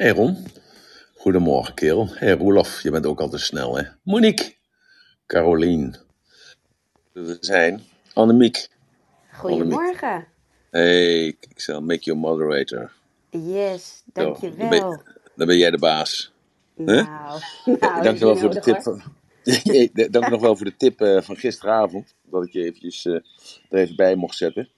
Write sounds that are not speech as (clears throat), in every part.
Hey Ron. Goedemorgen, kerel. Hey Roelof, je bent ook altijd snel, hè? Monique. Carolien. We zijn Annemiek. Goedemorgen. Hey, ik zal make you moderator. Yes, dankjewel. Dan ben, dan ben jij de baas. Nou, (laughs) nou (laughs) Dank dat je wel is voor de tip. Van... (laughs) Dank nog wel voor de tip eh, van gisteravond. Dat ik je eventjes eh, er even bij mocht zetten.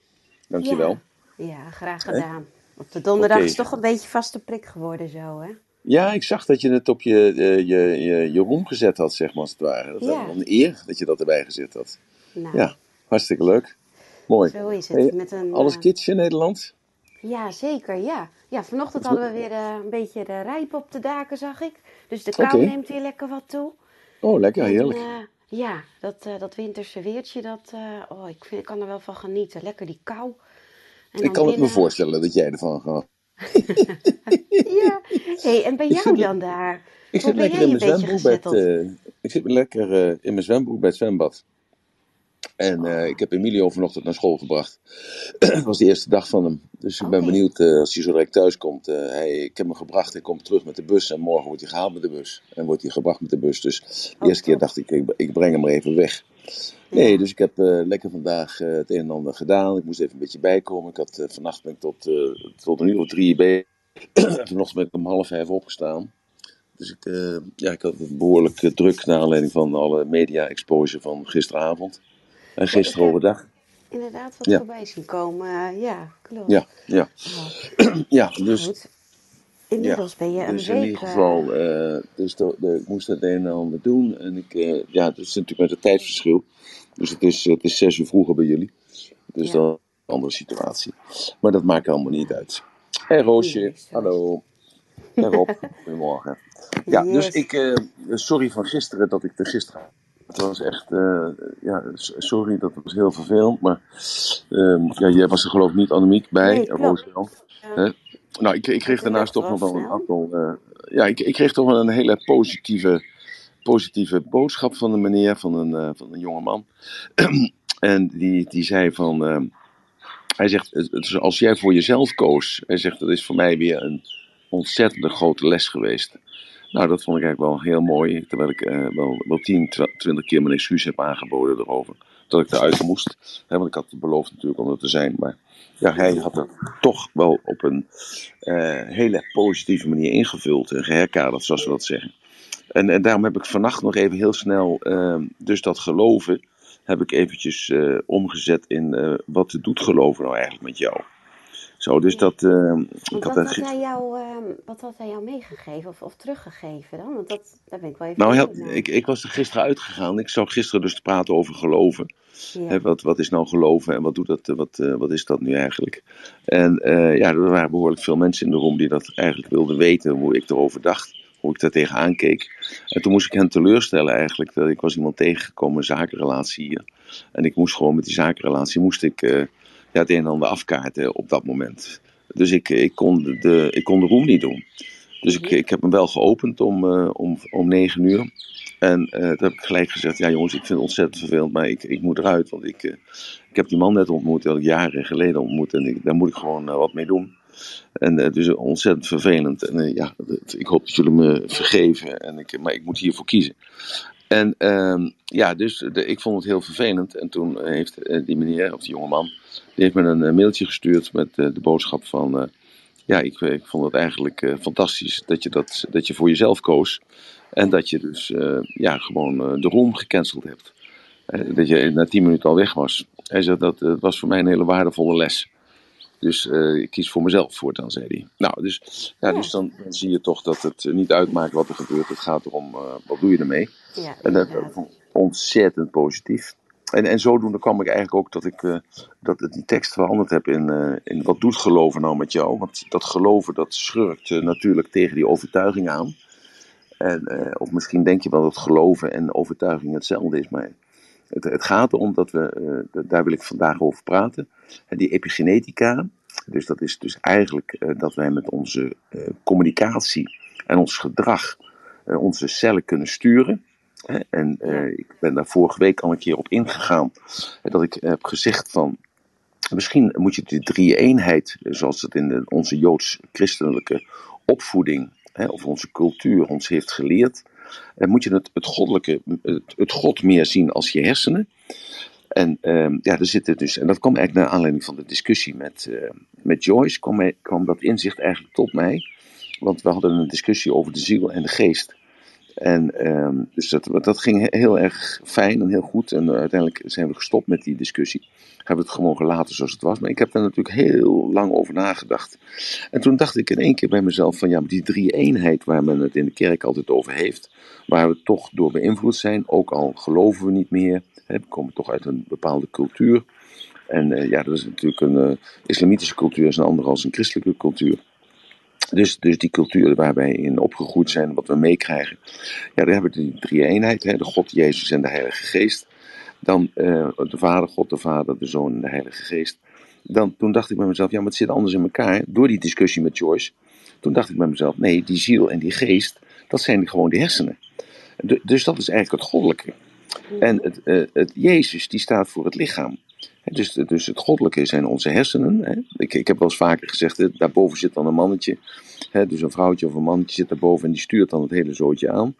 Dank je wel. Ja, graag gedaan. Op de donderdag is toch een beetje vaste prik geworden zo, hè? Ja, ik zag dat je het op je, eh, je, je, je roem gezet had, zeg maar, als het ware. Dat Ja. een eer dat je dat erbij gezet had. Nou, Ja, hartstikke leuk. Mooi. zo is het. Hey, Met een, alles kids in Nederland? Ja, zeker, ja. Ja, vanochtend hadden we weer eh, een beetje de rijp op de daken, zag ik. Dus de kou neemt weer lekker wat toe. Oh, lekker, En, heerlijk. ja, dat, dat winterse weertje, dat, oh, ik, vind, ik kan er wel van genieten. Lekker die kou. Ik kan het me voorstellen dat jij ervan gaat. (laughs) Ja, hey, en bij jou zit- dan daar? Ik zit ben lekker in mijn zwembroek bij het, gezetteld? eh, Ik zit lekker eh, in mijn zwembroek bij het zwembad. En eh, ik heb Emilio vanochtend naar school gebracht. (clears throat) Het was de eerste dag van hem. Dus ik ben Oké. benieuwd als hij zo direct thuis komt. hij, ik heb hem gebracht, hij komt terug met de bus. En morgen wordt hij gehaald met de bus. En wordt hij gebracht met de bus. Dus de Oh, eerste keer dacht ik, ik, ik breng hem maar even weg. Nee, dus ik heb eh, lekker vandaag eh, het een en ander gedaan. Ik moest even een beetje bijkomen. Ik had, eh, vannacht ben ik tot, tot een uur of drie bezig. (clears throat) Vanochtend ben ik om half vijf opgestaan. Dus ik, ja, ik had het behoorlijk eh, druk naar aanleiding van alle media-exposure van gisteravond. En gisteren overdag. Inderdaad, wat Ja. voorbij zien komen. ja, klopt. Ja, ja. Oh, (clears throat) ja dus, goed. Inmiddels ben je een dus in ieder geval, dus de, de- ik moest het een en ander doen. En ik, eh, ja, is natuurlijk met het tijdsverschil. Dus het is, het is zes uur vroeger bij jullie. Dus Ja. dan een andere situatie. Maar dat maakt allemaal niet uit. Hé Roosje, hallo. En Rob, (laughs) goedemorgen. Ja, dus ik, eh, sorry van gisteren dat ik er gisteren. Het was echt, eh, ja, sorry, dat was heel vervelend. Maar ehm, ja, jij was er geloof ik niet Annemiek bij, Nee, klopt. Roos wel. Ja. Hè? Nou, ik, ik kreeg daarnaast toch nog wel een aantal. eh, ja, ik, ik kreeg toch wel een hele positieve, positieve boodschap van een meneer, van een, eh, van een jonge man. (clears throat) en die, die zei van. eh, hij zegt, als jij voor jezelf koos, hij zegt, dat is voor mij weer een ontzettende grote les geweest. Nou, dat vond ik eigenlijk wel heel mooi, terwijl ik eh, wel, wel 10, 20 keer mijn excuus heb aangeboden erover. Dat ik eruit moest. Hè, want ik had beloofd natuurlijk om er te zijn. Maar ja, hij had het toch wel op een hele positieve manier ingevuld en geherkaderd, zoals we dat zeggen. En, en daarom heb ik vannacht nog even heel snel, eh, dus dat geloven, heb ik eventjes eh, omgezet in eh, wat doet geloven nou eigenlijk met jou. Zo, dus dat. eh, Want ik wat, had hij jou, ehm, wat had hij jou meegegeven of, of teruggegeven dan? Want dat, daar ben ik wel even Nou, heel- ik, ik was er gisteren uitgegaan. Ik zou gisteren dus praten over geloven. Ja. Wat, wat is nou geloven en wat, doet dat, eh, wat, wat is dat nu eigenlijk? En ja, er waren behoorlijk veel mensen in de room die dat eigenlijk wilden weten, hoe ik erover dacht, hoe ik daar tegenaan keek. En toen moest ik hen teleurstellen eigenlijk. Dat ik was iemand tegengekomen, een zakenrelatie hier. En ik moest gewoon met die zakenrelatie, moest ik eh, ja, het een en ander afkaarten op dat moment. Dus ik, ik, kon, de, ik kon de room niet doen. Dus ik, Mhm. ik heb hem wel geopend om, eh, om, om negen uur. En eh toen heb ik gelijk gezegd, ja jongens, ik vind het ontzettend vervelend, maar ik, ik moet eruit. Want ik, eh, ik heb die man net ontmoet, die had ik jaren geleden ontmoet. En ik, daar moet ik gewoon eh, wat mee doen. En eh, dus ontzettend vervelend. En eh, ja, het- ik hoop dat jullie me vergeven. En ik, maar ik moet hiervoor kiezen. En ehm, ja, dus ik vond het heel vervelend. En toen heeft eh, die meneer, of die jonge man, die heeft me een mailtje gestuurd met de boodschap van... ja, ik, ik vond het eigenlijk fantastisch dat je, dat, dat je voor jezelf koos. En dat je dus ja, gewoon de room gecanceld hebt. Dat je na tien minuten al weg was. Hij zei dat eh, was voor mij een hele waardevolle les. Dus eh, ik kies voor mezelf voortaan, zei hij. Nou, dus, ja, Ja. dus dan, dan zie je toch dat het eh, niet uitmaakt wat er gebeurt. Het gaat erom, eh, wat doe je ermee? ja, En dat vond ik ontzettend positief. En, en zodoende kwam ik eigenlijk ook dat ik dat die tekst veranderd heb in, in wat doet geloven nou met jou? Want dat geloven dat schurkt natuurlijk tegen die overtuiging aan. En, of misschien denk je wel dat geloven en overtuiging hetzelfde is, maar het, het gaat erom dat we, eh, daar wil ik vandaag over praten, En die epigenetica. Dus dat is dus eigenlijk eh, dat wij met onze eh, communicatie en ons gedrag onze cellen kunnen sturen. Hè, En ik ben daar vorige week al een keer op ingegaan. Dat ik heb gezegd van. Misschien moet je die drie-eenheid, zoals het in de, onze joods-christelijke opvoeding hè, of onze cultuur ons heeft geleerd, uh, moet je het, het goddelijke, het, het, God meer zien als je hersenen. En uh, ja, er zitten dus, en dat kwam eigenlijk naar aanleiding van de discussie met, uh, met Joyce, kwam, kwam dat inzicht eigenlijk tot mij. Want we hadden een discussie over de ziel en de geest. En um, dus dat, dat ging heel erg fijn en heel goed. En uh, uiteindelijk zijn we gestopt met die discussie. Hebben het gewoon gelaten zoals het was. Maar ik heb daar natuurlijk heel lang over nagedacht. En toen dacht ik in één keer bij mezelf van ja, die drie eenheid waar men het in de kerk altijd over heeft. Waar we toch door beïnvloed zijn. Ook al geloven we niet meer. Hè, we komen toch uit een bepaalde cultuur. En uh, ja, dat is natuurlijk een uh, islamitische cultuur is een andere als een christelijke cultuur. Dus, dus die cultuur waar wij in opgegroeid zijn, wat we meekrijgen. Ja, daar hebben we die drie eenheid, hè, de God, Jezus en de Heilige Geest. Dan uh, de Vader, God, de Vader, de Zoon en de Heilige Geest. Dan, toen dacht ik bij mezelf, ja, maar het zit anders in elkaar. Door die discussie met Joyce. Toen dacht ik bij mezelf, nee, die ziel en die geest, dat zijn gewoon de hersenen. Dus dat is eigenlijk het goddelijke. En het, uh, het Jezus, die staat voor het lichaam. Dus, dus het goddelijke zijn onze hersenen. Hè. Ik, ik heb wel eens vaker gezegd, hè, daarboven zit dan een mannetje. Hè, dus een vrouwtje of een mannetje zit daarboven en die stuurt dan het hele zootje aan.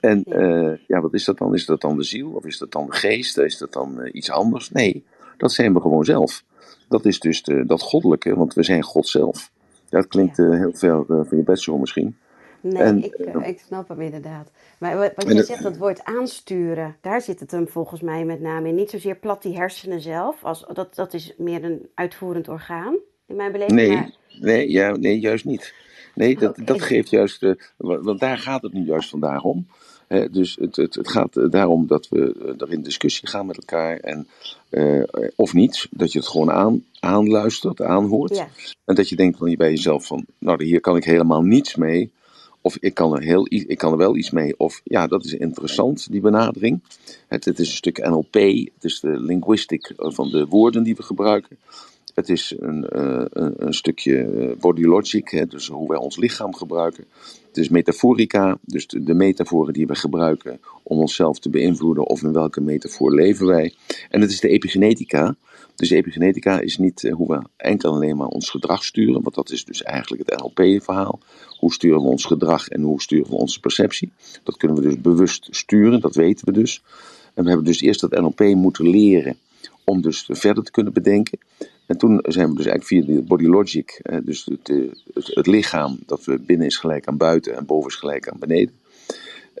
En uh, ja, wat is dat dan? Is dat dan de ziel? Of is dat dan de geest? Is dat dan uh, iets anders? Nee, dat zijn we gewoon zelf. Dat is dus de, dat goddelijke, want we zijn God zelf. Dat klinkt uh, heel veel van je bedshow misschien. Nee, en, ik, ik snap hem inderdaad. Maar wat, je zegt, dat woord aansturen, daar zit het hem volgens mij met name in. Niet zozeer plat die hersenen zelf, als, dat, dat is meer een uitvoerend orgaan, in mijn beleving. Nee, maar... nee, ja, nee juist niet. Nee, dat, okay. dat geeft juist, uh, want daar gaat het nu juist vandaag om. He, dus het, het, het, gaat daarom dat we er in discussie gaan met elkaar. En, uh, of niet, dat je het gewoon aan, aanluistert, aanhoort. Ja. En dat je denkt van, bij jezelf van, nou hier kan ik helemaal niets mee. Of ik kan, er heel, ik kan er wel iets mee. Of ja, dat is interessant, die benadering. Het, het is een stuk NLP, het is de linguistic van de woorden die we gebruiken. Het is een, uh, een stukje body logic, hè, dus hoe wij ons lichaam gebruiken. Het is metaforica, dus de metaforen die we gebruiken om onszelf te beïnvloeden of in welke metafoor leven wij. En het is de epigenetica. Dus epigenetica is niet uh, hoe we enkel alleen maar ons gedrag sturen, want dat is dus eigenlijk het NLP-verhaal. Hoe sturen we ons gedrag en hoe sturen we onze perceptie? Dat kunnen we dus bewust sturen, dat weten we dus. En we hebben dus eerst dat NLP moeten leren om dus verder te kunnen bedenken. En toen zijn we dus eigenlijk via de body logic, dus het, het, het, lichaam, dat we binnen is gelijk aan buiten en boven is gelijk aan beneden.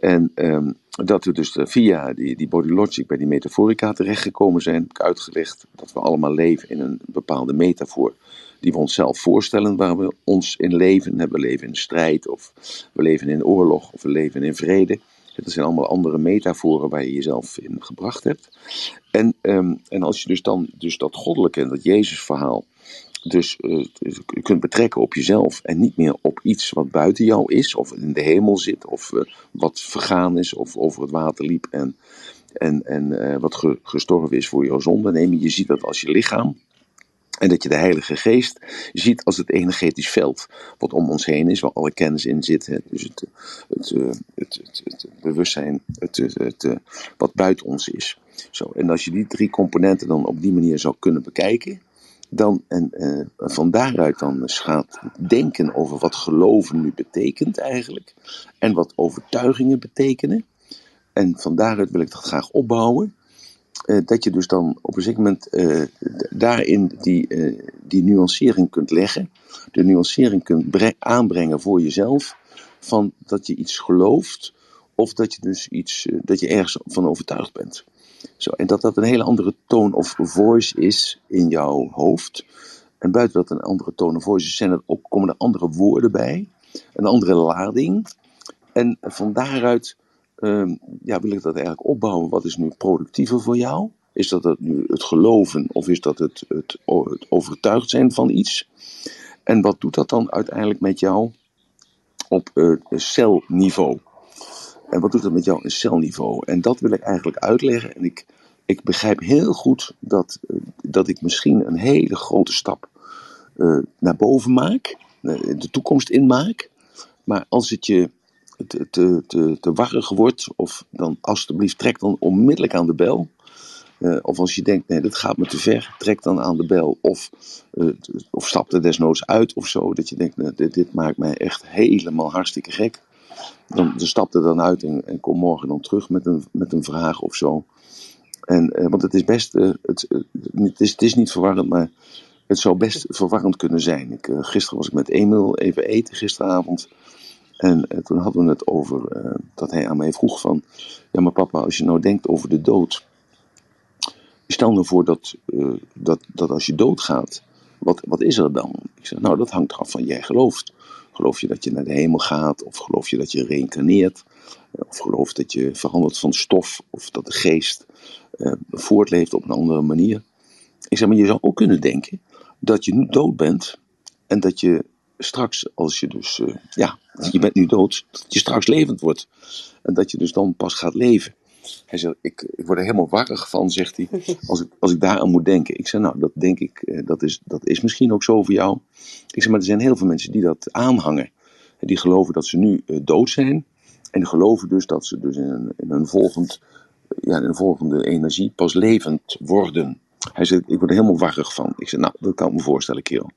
En um, dat we dus via die, die body logic bij die metaforica terechtgekomen zijn, heb ik uitgelegd dat we allemaal leven in een bepaalde metafoor die we onszelf voorstellen waar we ons in leven. We leven in strijd, of we leven in oorlog, of we leven in vrede. Dat zijn allemaal andere metaforen waar je jezelf in gebracht hebt. En, um, en als je dus dan dus dat goddelijke en dat Jezus-verhaal dus uh, kunt betrekken op jezelf en niet meer op iets wat buiten jou is, of in de hemel zit, of uh, wat vergaan is, of over het water liep en, en, en uh, wat ge, gestorven is voor jouw zonde. Nee, je ziet dat als je lichaam. En dat je de Heilige Geest ziet als het energetisch veld wat om ons heen is, waar alle kennis in zit. Hè. Dus het, het, het, het, bewustzijn, wat buiten ons is. Zo, en als je die drie componenten dan op die manier zou kunnen bekijken, dan en uh, van daaruit dan gaat denken over wat geloven nu betekent eigenlijk. En wat overtuigingen betekenen. En van daaruit wil ik dat graag opbouwen. Uh, dat je dus dan op een zeker moment uh, daarin die, die nuancering kunt leggen. De nuancering kunt aanbrengen voor jezelf. Van dat je iets gelooft. Of dat je dus iets, dat je ergens van overtuigd bent. Zo, en dat dat een hele andere tone of voice is in jouw hoofd. En buiten dat een andere tone of voice is, zijn er komen er andere woorden bij. Een andere lading. En van daaruit um, ja, wil ik dat eigenlijk opbouwen. Wat is nu productiever voor jou? Is dat het nu het geloven of is dat het, het, het overtuigd zijn van iets? En wat doet dat dan uiteindelijk met jou op uh, celniveau? En wat doet dat met jou in celniveau? En dat wil ik eigenlijk uitleggen. En ik, ik begrijp heel goed dat, uh, dat ik misschien een hele grote stap uh, naar boven maak, uh, de toekomst inmaak. Maar als het je te, te, te, warrig wordt, of dan alstublieft trek dan onmiddellijk aan de bel. of als je denkt, nee, dat gaat me te ver, trek dan aan de bel. Of, of stap er desnoods uit of zo. Dat je denkt, nee, dit, dit, maakt mij echt helemaal hartstikke gek. Dan, dan stap er dan uit en, en, kom morgen dan terug met een, met een vraag of zo. En, want het is best, het, het, is, het is niet verwarrend, maar het zou best verwarrend kunnen zijn. Ik, gisteren was ik met Emil even eten, gisteravond. En toen hadden we het over dat hij aan mij vroeg van, ja maar papa, als je nou denkt over de dood, stel nou voor dat, dat, dat als je doodgaat, wat, wat is er dan? Ik zeg, nou dat hangt eraf van jij gelooft. Geloof je dat je naar de hemel gaat, of geloof je dat je reïncarneert, of geloof dat je verandert van stof, of dat de geest voortleeft op een andere manier. Ik zeg, maar je zou ook kunnen denken dat je nu dood bent en dat je straks, als je dus, uh, ja, je bent nu dood, dat je straks levend wordt. En dat je dus dan pas gaat leven. Hij zegt, ik, ik word er helemaal warrig van, zegt hij, (laughs) als ik, als ik daaraan moet denken. Ik zeg, nou, dat denk ik, uh, dat is, dat is misschien ook zo voor jou. Ik zeg, maar er zijn heel veel mensen die dat aanhangen. Die geloven dat ze nu uh, dood zijn. En die geloven dus dat ze dus in een, in een, volgend, ja, in een volgende energie pas levend worden. Hij zegt, ik word er helemaal warrig van. Ik zeg, nou, dat kan ik me voorstellen, kerel.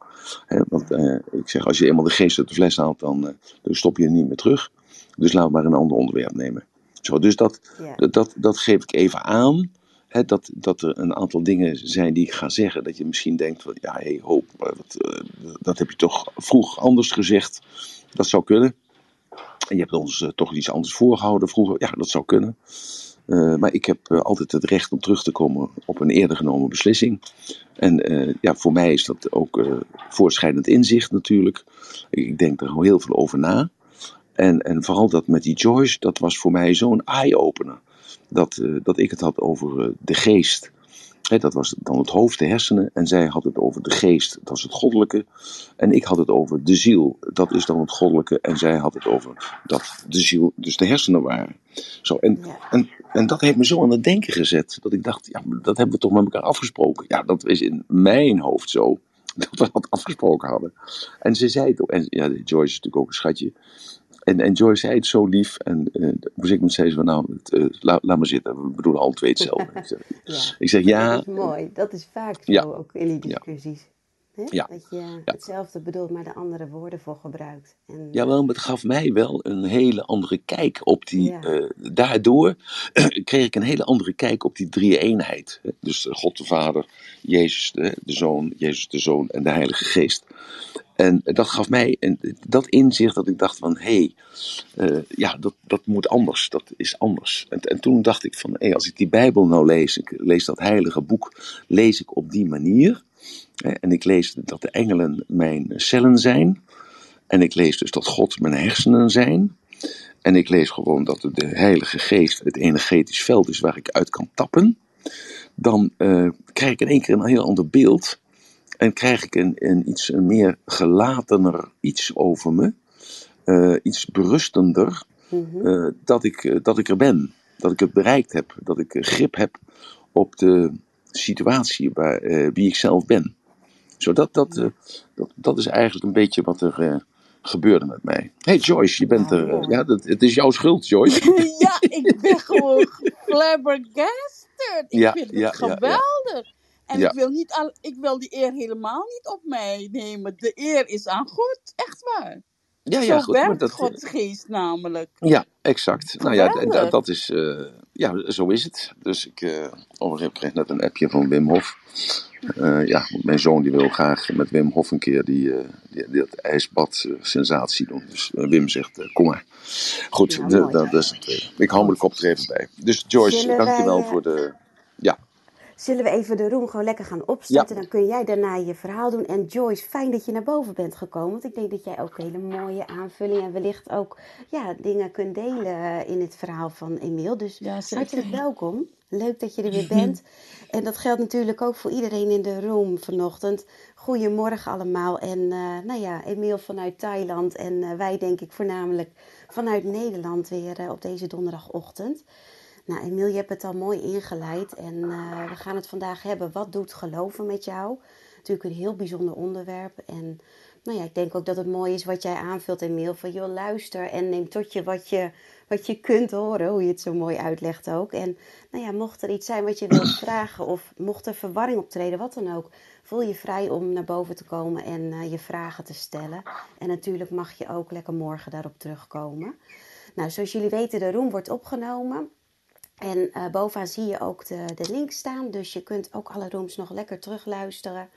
want uh, ik zeg, als je eenmaal de geest uit de fles haalt, dan, uh, dan stop je er niet meer terug. Dus laten we maar een ander onderwerp nemen. Zo, dus dat, ja. dat, dat, geef ik even aan. Hè, dat, dat er een aantal dingen zijn die ik ga zeggen. Dat je misschien denkt, van, ja, hey, hoop, wat, uh, dat heb je toch vroeg anders gezegd. Dat zou kunnen. En je hebt ons toch iets anders voorgehouden vroeger. Ja, dat zou kunnen. Uh, maar ik heb uh, altijd het recht om terug te komen op een eerder genomen beslissing. En uh, ja, voor mij is dat ook voortschrijdend inzicht natuurlijk. Ik denk er heel veel over na. En, en vooral dat met die Joyce, dat was voor mij zo'n eye-opener. Dat, dat ik het had over de geest. He, dat was dan het hoofd, de hersenen. En zij had het over de geest, dat is het goddelijke. En ik had het over de ziel, dat is dan het goddelijke. En zij had het over dat de ziel, dus de hersenen waren. Zo, en, ja. en, en dat heeft me zo aan het denken gezet. Dat ik dacht, ja, dat hebben we toch met elkaar afgesproken. Ja, dat is in mijn hoofd zo. (laughs) Dat we dat afgesproken hadden. En ze zei het ook. En ja, Joyce is natuurlijk ook een schatje. En, en Joyce zei het zo lief. En uh, moest ik met steeds van, nou, het, uh, laat, laat maar zitten. We bedoelen al twee hetzelfde. (laughs) ik, zeg, ja. ik zeg ja. Dat is mooi. Dat is vaak zo ja. ook in die discussies. Ja. Dat je hetzelfde bedoelt, maar de andere woorden voor gebruikt. En, ja, wel, maar het gaf mij wel een hele andere kijk op die. Uh, daardoor (clears throat) kreeg ik een hele andere kijk op die drie-eenheid. Dus God de Vader, Jezus de, de Zoon, Jezus de Zoon en de Heilige Geest. En dat gaf mij een, dat inzicht dat ik dacht van, hé, hey, uh, ja, dat, dat moet anders, dat is anders. En, en toen dacht ik van, hé, als ik die Bijbel nou lees, ik lees dat heilige boek, lees ik op die manier. En ik lees dat de engelen mijn cellen zijn. En ik lees dus dat God mijn hersenen zijn. En ik lees gewoon dat de Heilige Geest het energetisch veld is waar ik uit kan tappen. Dan uh, krijg ik in één keer een heel ander beeld. En krijg ik een, een iets een meer gelatener iets over me. Uh, iets berustender. Mm -hmm. uh, dat, ik, dat ik er ben. Dat ik het bereikt heb. Dat ik grip heb op de situatie waar, wie ik zelf ben. Zo, dat, dat, dat, dat is eigenlijk een beetje wat er gebeurde met mij. hey Joyce, je bent er. Uh, ja, dat, het is jouw schuld, Joyce. (laughs) ja, ik ben gewoon flabbergasted. Ik ja, vind het ja, geweldig. Ja, en ik, wil niet al, ik wil die eer helemaal niet op mij nemen. De eer is aan God, echt waar. Ja, ja, Zo goed, werkt dat, Gods geest namelijk. Ja, exact. Geweldig. Nou ja, dat, is, ja, zo is het. Dus ik, uh, overigens, kreeg net een appje van Wim Hof. Uh, ja, mijn zoon die wil graag met Wim Hof een keer die, uh, die, dat ijsbad sensatie doen. Dus Wim zegt, kom maar. Goed, ja, de, dat is het. Ik hou me de kop er even bij. Dus Joyce, dankjewel wij, voor de... Ja. Zullen we even de room gewoon lekker gaan opzetten? Ja. Dan kun jij daarna je verhaal doen. En Joyce, fijn dat je naar boven bent gekomen. Want ik denk dat jij ook hele mooie aanvulling en wellicht ook ja, dingen kunt delen in het verhaal van Emiel. Dus ja, hartelijk welkom. Leuk dat je er weer (clears throat) bent. En dat geldt natuurlijk ook voor iedereen in de room vanochtend. Goedemorgen allemaal. En uh, nou ja, Emiel vanuit Thailand en uh, wij denk ik voornamelijk vanuit Nederland weer uh, op deze donderdagochtend. Nou, Emiel, je hebt het al mooi ingeleid en uh, we gaan het vandaag hebben. Wat doet geloven met jou? Natuurlijk een heel bijzonder onderwerp. En nou ja, ik denk ook dat het mooi is wat jij aanvult, Emiel. Van joh, luister en neem tot je wat je, wat je kunt horen, hoe je het zo mooi uitlegt ook. En nou ja, mocht er iets zijn wat je wilt (clears throat) vragen of mocht er verwarring optreden, wat dan ook, voel je vrij om naar boven te komen en uh, je vragen te stellen. En natuurlijk mag je ook lekker morgen daarop terugkomen. Nou, zoals jullie weten, de room wordt opgenomen. En uh, bovenaan zie je ook de, de link staan. Dus je kunt ook alle rooms nog lekker terugluisteren.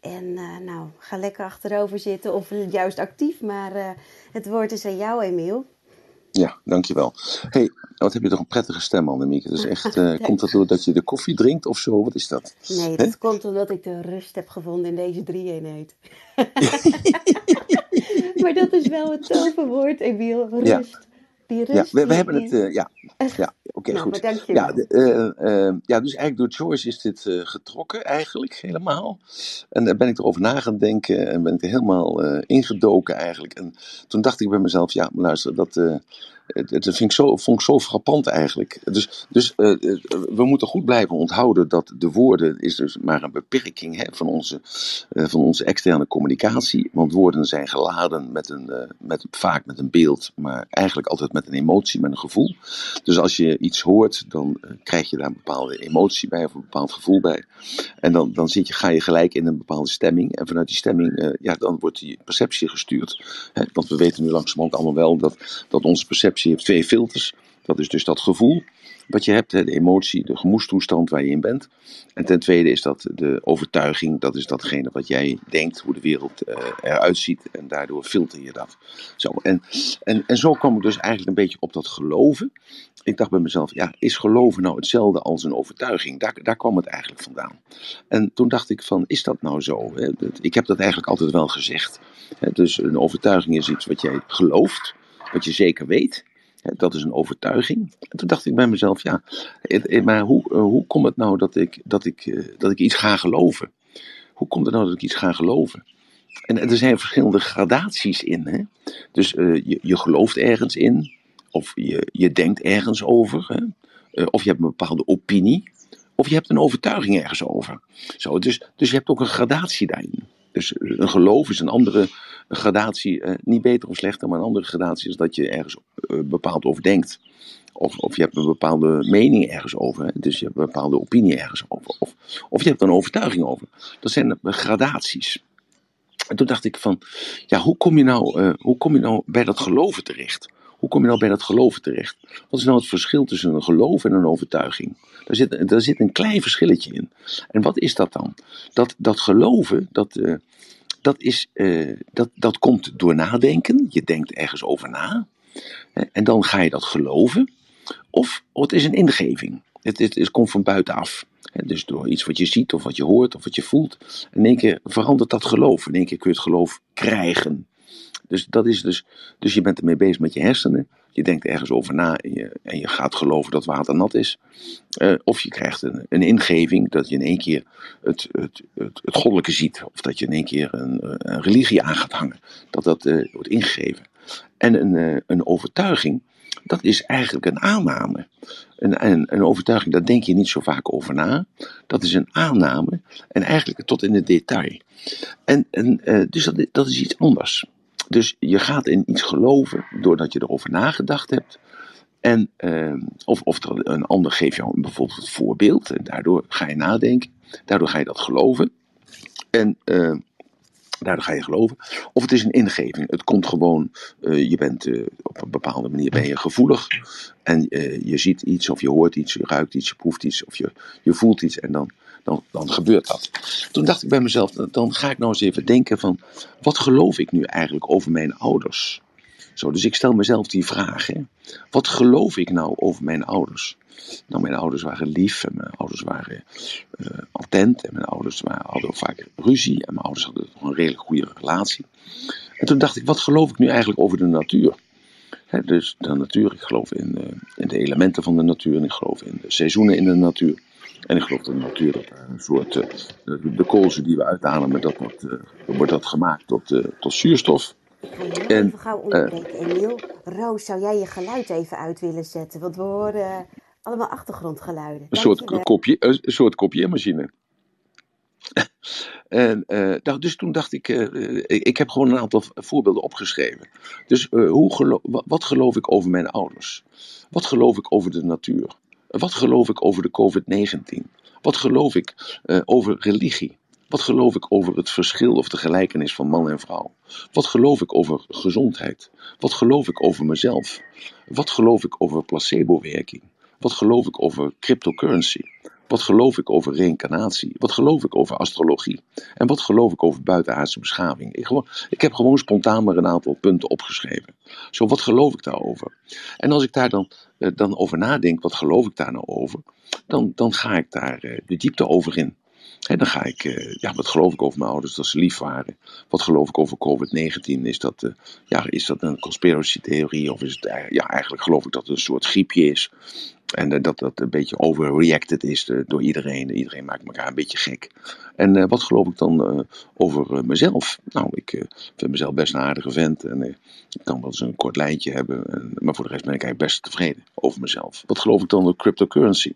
En uh, nou, ga lekker achterover zitten of juist actief. Maar uh, het woord is aan jou, Emiel. Ja, dankjewel. hey, wat heb je toch een prettige stem, Annemieke. Dus echt, uh, (laughs) komt dat doordat je de koffie drinkt of zo? Wat is dat? Nee, dat He? komt omdat ik de rust heb gevonden in deze drie-eenheid. (laughs) (laughs) maar dat is wel het toverwoord, Emiel. Rust. Ja. Die rust. Ja, we, we hebben het, uh, ja. Ja, oké, okay, nou, goed. dank je ja, de, uh, ja, dus eigenlijk door Joyce is dit getrokken, eigenlijk helemaal. En daar ben ik erover na gaan denken en ben ik er helemaal ingedoken eigenlijk. En toen dacht ik bij mezelf, ja, luister, dat het, vind ik zo, vond ik zo frappant eigenlijk. Dus, dus uh, we moeten goed blijven onthouden dat de woorden is dus maar een beperking hè, van, onze, uh, van onze externe communicatie. Want woorden zijn geladen met een, met, vaak met een beeld, maar eigenlijk altijd met een emotie, met een gevoel. Dus als je iets hoort, dan krijg je daar een bepaalde emotie bij of een bepaald gevoel bij. En dan, dan zit je, ga je gelijk in een bepaalde stemming. En vanuit die stemming, ja, dan wordt die perceptie gestuurd. Hè, want we weten nu langzamerhand allemaal wel dat, dat onze perceptie je hebt twee filters. Dat is dus dat gevoel wat je hebt, de emotie, de gemoedstoestand waar je in bent. En ten tweede is dat de overtuiging, dat is datgene wat jij denkt, hoe de wereld uh, eruit ziet. En daardoor filter je dat. Zo, en, en, en zo kwam ik dus eigenlijk een beetje op dat geloven. Ik dacht bij mezelf, ja, is geloven nou hetzelfde als een overtuiging? Daar, daar kwam het eigenlijk vandaan. En toen dacht ik van, is dat nou zo? Ik heb dat eigenlijk altijd wel gezegd. Dus een overtuiging is iets wat jij gelooft, wat je zeker weet. Dat is een overtuiging. En toen dacht ik bij mezelf, ja, maar hoe, hoe komt het nou dat ik, dat, ik, dat ik iets ga geloven? Hoe komt het nou dat ik iets ga geloven? En er zijn verschillende gradaties in. Hè? Dus uh, je, je gelooft ergens in, of je, je denkt ergens over, hè? Of je hebt een bepaalde opinie, of je hebt een overtuiging ergens over. Zo, dus, dus je hebt ook een gradatie daarin. Dus een geloof is een andere gradatie, eh, niet beter of slechter, maar een andere gradatie is dat je ergens eh, bepaald over denkt. Of, of je hebt een bepaalde mening ergens over, dus je hebt een bepaalde opinie ergens over. Of, of je hebt een overtuiging over. Dat zijn gradaties. En toen dacht ik van, ja, hoe kom je nou, hoe kom je nou bij dat geloven terecht? Hoe kom je nou bij dat geloven terecht? Wat is nou het verschil tussen een geloof en een overtuiging? Daar zit, daar zit een klein verschilletje in. En wat is dat dan? Dat, dat geloven, dat, uh, dat, is, uh, dat, dat komt door nadenken. Je denkt ergens over na. En dan ga je dat geloven. Of het is een ingeving. Het, het, komt van buitenaf. Dus door iets wat je ziet of wat je hoort of wat je voelt. In één keer verandert dat geloof. In één keer kun je het geloof krijgen. Dus, dat is dus, dus je bent ermee bezig met je hersenen. Je denkt ergens over na en je, en je gaat geloven dat water nat is. Uh, of je krijgt een, een ingeving dat je in één keer het, het, het, goddelijke ziet. Of dat je in één keer een, een religie aan gaat hangen. Dat dat uh, wordt ingegeven. En een, uh, een overtuiging, dat is eigenlijk een aanname. Een, een, een, overtuiging, daar denk je niet zo vaak over na. Dat is een aanname. En eigenlijk tot in het detail. En, en, dus dat, dat is iets anders. Dus je gaat in iets geloven doordat je erover nagedacht hebt. En, uh, of, of een ander geeft jou bijvoorbeeld het voorbeeld. En daardoor ga je nadenken. Daardoor ga je dat geloven. En uh, daardoor ga je geloven. Of het is een ingeving. Het komt gewoon. Uh, je bent op een bepaalde manier ben je gevoelig. En je ziet iets of je hoort iets. Je ruikt iets. Je proeft iets. Of je, je voelt iets. En dan dan, dan gebeurt dat. Toen dacht ik bij mezelf, dan ga ik nou eens even denken van, wat geloof ik nu eigenlijk over mijn ouders? Zo, dus ik stel mezelf die vraag, wat geloof ik nou over mijn ouders? Nou, mijn ouders waren lief en mijn ouders waren uh, attent en mijn ouders waren, hadden vaak ruzie en mijn ouders hadden een redelijk goede relatie. En toen dacht ik, wat geloof ik nu eigenlijk over de natuur? Dus de natuur, ik geloof in, uh, in de elementen van de natuur en ik geloof in de seizoenen in de natuur. En ik geloof dat de natuur dat een soort, uh, de koolzuur die we uitademen, dat wordt, uh, wordt dat gemaakt tot, uh, tot zuurstof. En, even gauw onderbreken, Emiel. Roos, zou jij je geluid even uit willen zetten? Want we horen allemaal achtergrondgeluiden. Een soort, kopie, een soort kopieermachine. (laughs) en, nou, dus toen dacht ik, ik heb gewoon een aantal voorbeelden opgeschreven. Dus hoe wat geloof ik over mijn ouders? Wat geloof ik over de natuur? Wat geloof ik over de COVID-19? Wat geloof ik over religie? Wat geloof ik over het verschil of de gelijkenis van man en vrouw? Wat geloof ik over gezondheid? Wat geloof ik over mezelf? Wat geloof ik over placebo-werking? Wat geloof ik over cryptocurrency? Wat geloof ik over reïncarnatie? Wat geloof ik over astrologie? En wat geloof ik over buitenaardse beschaving? Ik, ik heb gewoon spontaan maar een aantal punten opgeschreven. Zo, wat geloof ik daarover? En als ik daar dan, eh, dan over nadenk, wat geloof ik daar nou over? Dan, dan ga ik daar eh, de diepte over in. En dan ga ik, uh, ja, wat geloof ik over mijn ouders dat ze lief waren? Wat geloof ik over COVID-19? Is dat, ja, is dat een conspiracy theorie? Of is het, ja, eigenlijk geloof ik dat het een soort griepje is. En uh, dat dat een beetje overreacted is door iedereen. Iedereen maakt elkaar een beetje gek. En wat geloof ik dan over mezelf? Nou, ik vind mezelf best een aardige vent. En ik kan wel eens een kort lijntje hebben. En, maar voor de rest ben ik eigenlijk best tevreden over mezelf. Wat geloof ik dan over cryptocurrency?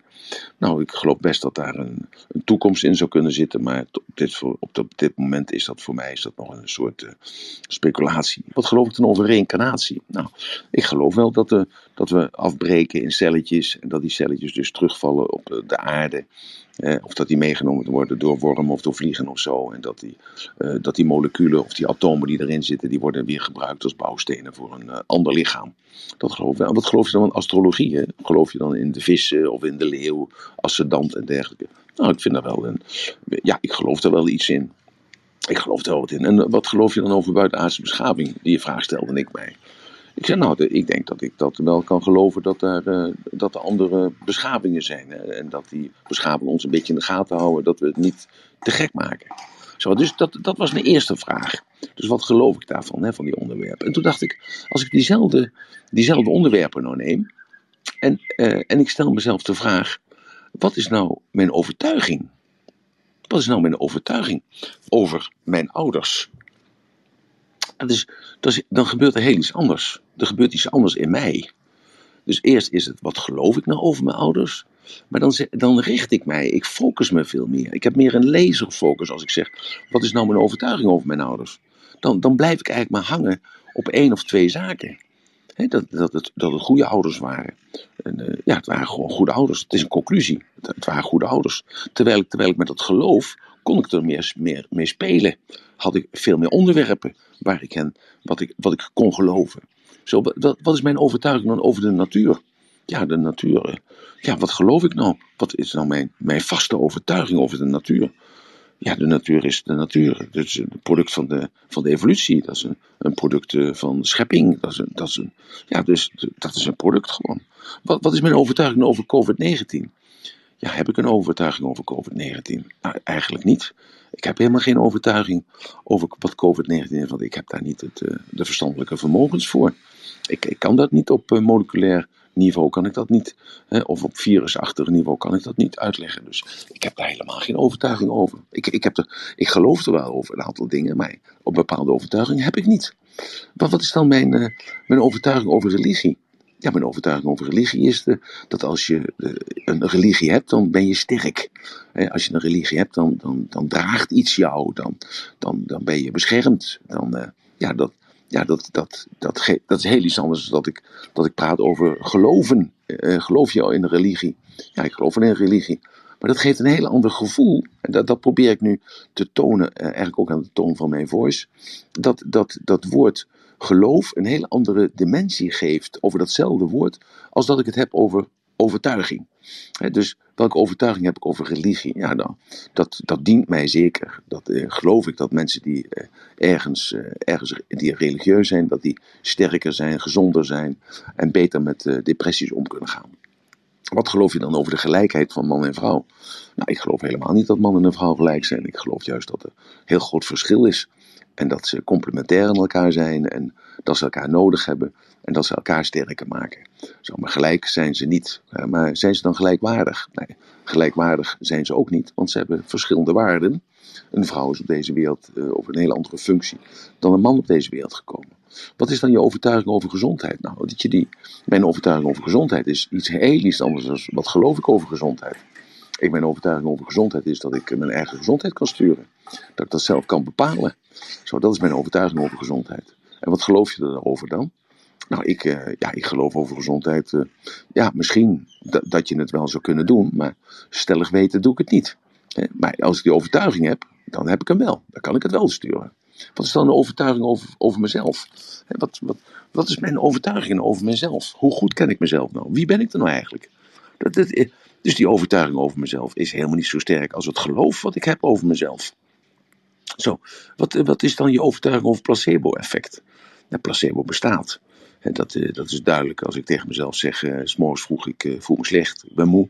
Nou, ik geloof best dat daar een, een toekomst in zou kunnen zitten. Maar op dit, op dit moment is dat voor mij is dat nog een soort speculatie. Wat geloof ik dan over reïncarnatie? Nou, ik geloof wel dat, dat we afbreken in celletjes. En dat die celletjes dus terugvallen op de aarde. Eh, of dat die meegenomen worden door wormen of door vliegen of zo. En dat die, uh, dat die moleculen of die atomen die erin zitten, die worden weer gebruikt als bouwstenen voor een uh, ander lichaam. Dat geloof ik wel. Wat geloof je dan in astrologie? Geloof je dan in de vissen of in de leeuw, ascendant en dergelijke? Nou, ik vind daar wel een. Ja, ik geloof er wel iets in. Ik geloof er wel wat in. En wat geloof je dan over buitenaardse beschaving? Die vraag stelde ik mij. Ik zei, nou, ik denk dat ik dat wel kan geloven dat er, uh, dat er andere beschavingen zijn. En dat die beschavingen ons een beetje in de gaten houden, dat we het niet te gek maken. Zo, dus dat, dat was mijn eerste vraag. Dus wat geloof ik daarvan, hè, van die onderwerpen? En toen dacht ik, als ik diezelfde, diezelfde onderwerpen nou neem, en, uh, en ik stel mezelf de vraag, wat is nou mijn overtuiging? Wat is nou mijn overtuiging over mijn ouders? Dus, dan gebeurt er heel iets anders. Er gebeurt iets anders in mij. Dus eerst is het, wat geloof ik nou over mijn ouders? Maar dan, dan richt ik mij, ik focus me veel meer. Ik heb meer een laserfocus als ik zeg, wat is nou mijn overtuiging over mijn ouders? Dan, dan blijf ik eigenlijk maar hangen op één of twee zaken. dat, dat, het, dat het goede ouders waren. En, uh, ja, het waren gewoon goede ouders. Het is een conclusie. Het, het waren goede ouders. Terwijl terwijl ik met dat geloof kon ik er meer, meer mee spelen. Had ik veel meer onderwerpen waar ik hen, wat, ik, wat ik kon geloven. Zo, wat, wat is mijn overtuiging dan over de natuur? Ja, de natuur. Ja, wat geloof ik nou? Wat is nou mijn, mijn vaste overtuiging over de natuur? Ja, de natuur is de natuur. Het is een product van de, van de evolutie. Dat is een, een product eh, van schepping. Dat is een, dat is een, ja, dus dat is een product gewoon. Wat, wat is mijn overtuiging over COVID-19? Ja, heb ik een overtuiging over COVID-19? Nou, eigenlijk niet. Ik heb helemaal geen overtuiging over wat COVID-19 is, want ik heb daar niet het, uh, de verstandelijke vermogens voor. Ik, ik, kan dat niet op uh, moleculair niveau, kan ik dat niet, hè, of op virusachtig niveau kan ik dat niet uitleggen. Dus ik heb daar helemaal geen overtuiging over. Ik, ik, heb er, ik geloof er wel over een aantal dingen, maar op bepaalde overtuigingen heb ik niet. Maar wat is dan mijn, uh, mijn overtuiging over religie? Ja, mijn overtuiging over religie is de, dat als je uh, een religie hebt, dan ben je sterk. als je een religie hebt, dan, dan, dan draagt iets jou, dan, dan, dan ben je beschermd. Dan, uh, ja, dat, ja dat, dat, dat, dat is heel iets anders dan dat ik, dat ik praat over geloven. Geloof je al in een religie? Ja, ik geloof in een religie. Maar dat geeft een heel ander gevoel. En dat, dat probeer ik nu te tonen, eigenlijk ook aan de toon van mijn voice. Dat, dat, dat woord geloof een hele andere dimensie geeft over datzelfde woord als dat ik het heb over overtuiging. dus welke overtuiging heb ik over religie? Ja, dan, dat, dat dient mij zeker. Dat eh, geloof ik dat mensen die eh, ergens, eh, ergens die religieus zijn, dat die sterker zijn, gezonder zijn en beter met eh, depressies om kunnen gaan. Wat geloof je dan over de gelijkheid van man en vrouw? Nou, ik geloof helemaal niet dat man en vrouw gelijk zijn. Ik geloof juist dat er heel groot verschil is. En dat ze complementair aan elkaar zijn en dat ze elkaar nodig hebben en dat ze elkaar sterker maken. Zo, maar gelijk zijn ze niet. Maar zijn ze dan gelijkwaardig? Nee, gelijkwaardig zijn ze ook niet, want ze hebben verschillende waarden. Een vrouw is op deze wereld uh, op een hele andere functie dan een man op deze wereld gekomen. Wat is dan je overtuiging over gezondheid? Nou, dat je die, mijn overtuiging over gezondheid is iets heel iets anders dan wat geloof ik over gezondheid. Ik mijn overtuiging over gezondheid is dat ik mijn eigen gezondheid kan sturen. Dat ik dat zelf kan bepalen. Zo, dat is mijn overtuiging over gezondheid. En wat geloof je daarover dan? Nou, ik, uh, ja, ik geloof over gezondheid. Uh, ja, misschien dat je het wel zou kunnen doen, maar stellig weten doe ik het niet. Maar als ik die overtuiging heb, dan heb ik hem wel. Dan kan ik het wel sturen. Wat is dan een overtuiging over, over mezelf? Wat, wat, wat is mijn overtuiging over mezelf? Hoe goed ken ik mezelf nou? Wie ben ik er nou eigenlijk? Dat, eh, dus die overtuiging over mezelf is helemaal niet zo sterk als het geloof wat ik heb over mezelf. Zo, wat, wat is dan je overtuiging over placebo-effect? Ja, placebo bestaat. Dat, eh, dat is duidelijk. Als ik tegen mezelf zeg, uh, s morgens vroeg ik voel me slecht, ik ben moe.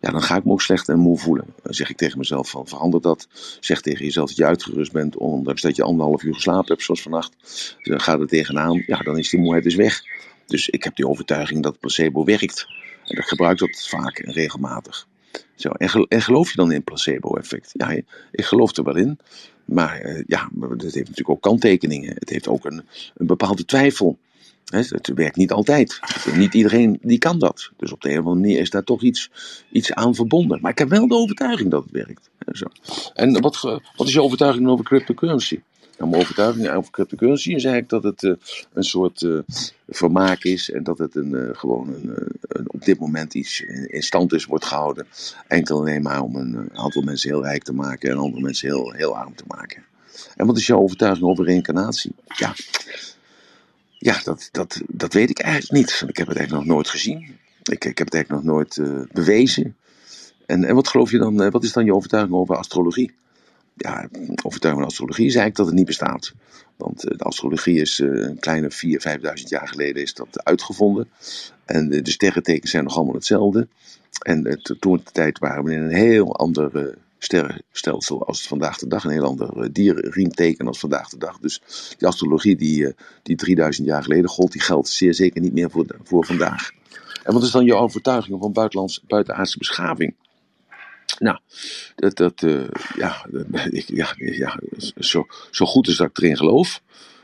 Ja, dan ga ik me ook slecht en moe voelen. Dan zeg ik tegen mezelf van verander dat. Zeg tegen jezelf dat je uitgerust bent, ondanks dat je anderhalf uur geslapen hebt zoals vannacht. Dan ga er tegenaan, ja dan is die moeheid dus weg. Dus ik heb die overtuiging dat placebo werkt. En ik gebruik dat vaak en regelmatig. Zo, en, geloof je dan in placebo-effect? Ja, ik geloof er wel in. Maar ja, het heeft natuurlijk ook kanttekeningen. Het heeft ook een, een bepaalde twijfel. Het werkt niet altijd. Niet iedereen die kan dat. Dus op de een of andere manier is daar toch iets, iets aan verbonden. Maar ik heb wel de overtuiging dat het werkt. Zo. En wat, wat is je overtuiging over cryptocurrency? Nou, mijn overtuiging over cryptocurrency is eigenlijk dat het uh, een soort uh, vermaak is en dat het een, gewoon een, op dit moment iets in, stand is, wordt gehouden. Enkel alleen maar om een aantal mensen heel rijk te maken en andere mensen heel, heel arm te maken. En wat is jouw overtuiging over reïncarnatie? Ja, ja, dat, dat, dat weet ik eigenlijk niet. Ik heb het eigenlijk nog nooit gezien. Ik, ik heb het eigenlijk nog nooit bewezen. En, en wat geloof je dan, wat is dan je overtuiging over astrologie? Ja, overtuiging van astrologie is eigenlijk dat het niet bestaat. Want uh, de astrologie is een kleine 4.000, 5.000 jaar geleden is dat uitgevonden. En de sterrentekens zijn nog allemaal hetzelfde. En toen de tijd waren we in een heel andere sterrenstelsel als vandaag de dag. Een heel ander eh, dierenriemteken als vandaag de dag. Dus die astrologie die, eh, die 3000 jaar geleden gold, die geldt zeer zeker niet meer voor, voor vandaag. En wat is dan je overtuiging van buitenlands, buitenaardse beschaving? Nou, dat, dat, uh, ja, (laughs) ik, ja, ja zo, zo goed is dat ik erin geloof,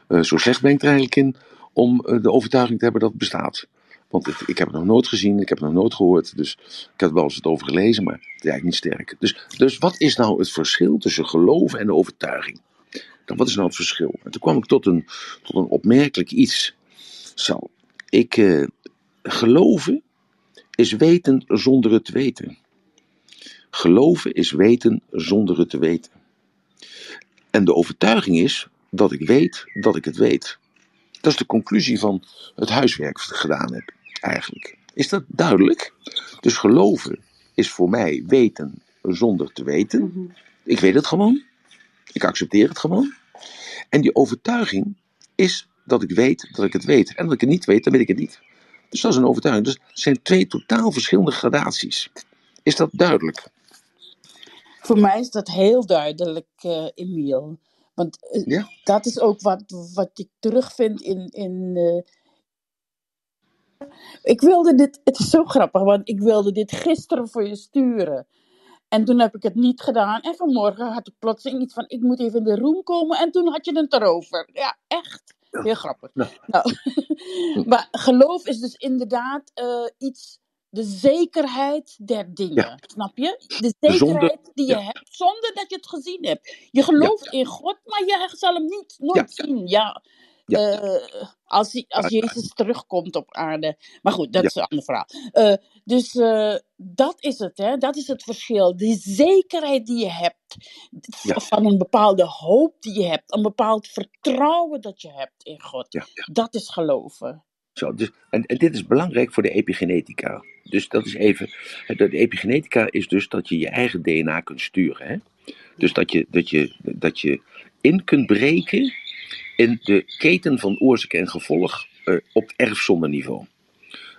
uh, zo slecht ben ik er eigenlijk in om uh, de overtuiging te hebben dat het bestaat. Want ik heb het nog nooit gezien, ik heb het nog nooit gehoord. Dus ik heb er wel eens wat over gelezen, maar het is eigenlijk niet sterk. Dus, dus wat is nou het verschil tussen geloven en overtuiging? Dan, wat is nou het verschil? En toen kwam ik tot een, tot een opmerkelijk iets. Zo, ik, eh, geloven is weten zonder het te weten. Geloven is weten zonder het te weten. En de overtuiging is dat ik weet dat ik het weet. Dat is de conclusie van het huiswerk dat ik gedaan heb, eigenlijk. Is dat duidelijk? Dus geloven is voor mij weten zonder te weten. Mhm. Ik weet het gewoon. Ik accepteer het gewoon. En die overtuiging is dat ik weet dat ik het weet. En dat ik het niet weet, dan weet ik het niet. Dus dat is een overtuiging. Dus het zijn twee totaal verschillende gradaties. Is dat duidelijk? Voor mij is dat heel duidelijk, uh, Emiel. Want uh, dat is ook wat, wat ik terugvind in. in uh... ik wilde dit, het is zo grappig, want ik wilde dit gisteren voor je sturen. En toen heb ik het niet gedaan. En vanmorgen had ik plotseling iets van: ik moet even in de room komen. En toen had je het erover. Ja, echt. Heel grappig. Nou. nou. (laughs) maar geloof is dus inderdaad uh, iets de zekerheid der dingen. Snap je? De zekerheid die je hebt zonder dat je het gezien hebt. Je gelooft in God, maar je zal hem niet nooit zien. Ja. Uh, als, als Jezus terugkomt op aarde. Maar goed, dat is een ander verhaal. Uh, dus uh, dat is het, hè? dat is het verschil. Die zekerheid die je hebt, van een bepaalde hoop die je hebt, een bepaald vertrouwen dat je hebt in God, dat is geloven. Zo, dus, en, dit is belangrijk voor de epigenetica. Dus dat is even. De epigenetica is dus dat je je eigen DNA kunt sturen. Hè? Dus dat je, dat, je, dat je in kunt breken in de keten van oorzaak en gevolg uh, op erfzondeniveau.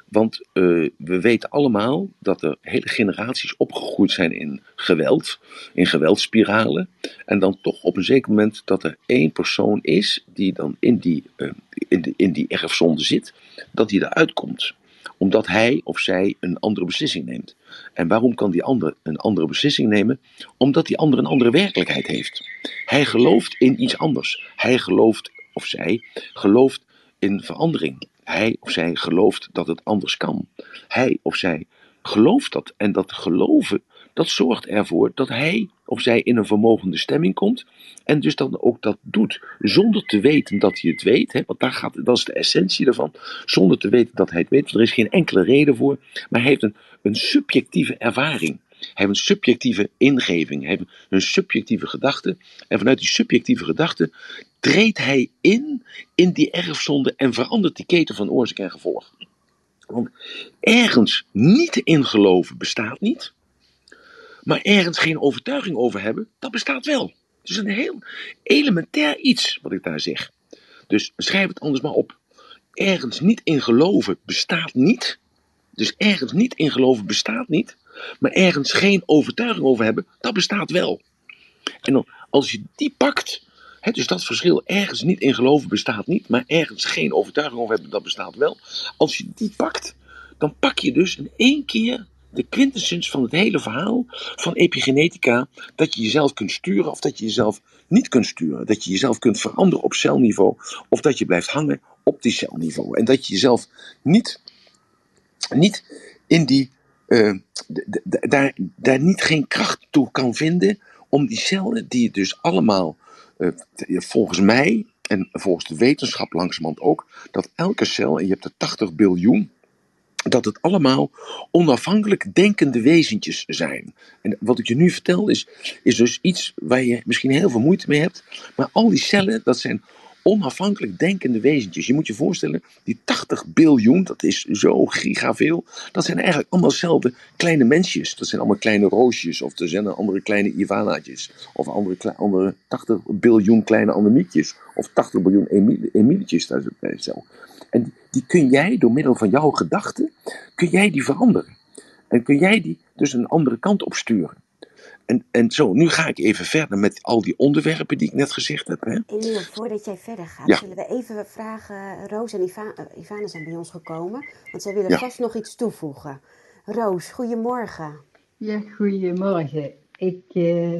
Want uh, we weten allemaal dat er hele generaties opgegroeid zijn in geweld, in geweldspiralen. En dan toch op een zeker moment dat er één persoon is die dan in die, uh, in, in die erfzonde zit, dat die eruit komt omdat hij of zij een andere beslissing neemt. En waarom kan die ander een andere beslissing nemen? Omdat die ander een andere werkelijkheid heeft. Hij gelooft in iets anders. Hij gelooft, of zij gelooft in verandering. Hij of zij gelooft dat het anders kan. Hij of zij gelooft dat. En dat geloven, dat zorgt ervoor dat hij of zij in een vermogende stemming komt. En dus dan ook dat doet zonder te weten dat hij het weet. Hè, want daar gaat, dat is de essentie ervan. Zonder te weten dat hij het weet. Er is geen enkele reden voor. Maar hij heeft een, een subjectieve ervaring. Heeft een subjectieve ingeving. Heeft een subjectieve gedachte. En vanuit die subjectieve gedachte treedt hij in in die erfzonde en verandert die keten van oorzaak en gevolg. Want ergens niet in geloven bestaat niet. Maar ergens geen overtuiging over hebben, dat bestaat wel. Het is een heel elementair iets wat ik daar zeg. Dus schrijf het anders maar op. Ergens niet in geloven bestaat niet. Dus ergens niet in geloven bestaat niet. Maar ergens geen overtuiging over hebben, dat bestaat wel. En als je die pakt, hè, dus dat verschil ergens niet in geloven bestaat niet, maar ergens geen overtuiging over hebben, dat bestaat wel. Als je die pakt, dan pak je dus in één keer de quintessens van het hele verhaal van epigenetica. Dat je jezelf kunt sturen of dat je jezelf niet kunt sturen. Dat je jezelf kunt veranderen op celniveau of dat je blijft hangen op die celniveau. En dat je jezelf niet, niet in die, daar, daar niet geen kracht toe kan vinden om die cellen die je dus allemaal uh, volgens mij en volgens de wetenschap langzamerhand ook, dat elke cel, en je hebt er 80 biljoen, dat het allemaal onafhankelijk denkende wezentjes zijn. En wat ik je nu vertel is, is dus iets waar je misschien heel veel moeite mee hebt. Maar al die cellen, dat zijn onafhankelijk denkende wezentjes. Je moet je voorstellen, die 80 biljoen, dat is zo gigaveel, dat zijn eigenlijk allemaal dezelfde kleine mensjes. Dat zijn allemaal kleine roosjes, of er zijn andere kleine Ivanaatjes, of andere, andere 80 biljoen kleine Annemietjes, of 80 biljoen Emilietjes daar zo. En die kun jij door middel van jouw gedachten, kun jij die veranderen. En kun jij die dus een andere kant op sturen. En, en zo, nu ga ik even verder met al die onderwerpen die ik net gezegd heb. Hè? Emiel, voordat jij verder gaat, zullen we even vragen. Roos en Iva, uh, Ivana zijn bij ons gekomen, want zij willen vast nog iets toevoegen. Roos, goedemorgen. Ja, goedemorgen. Ik uh,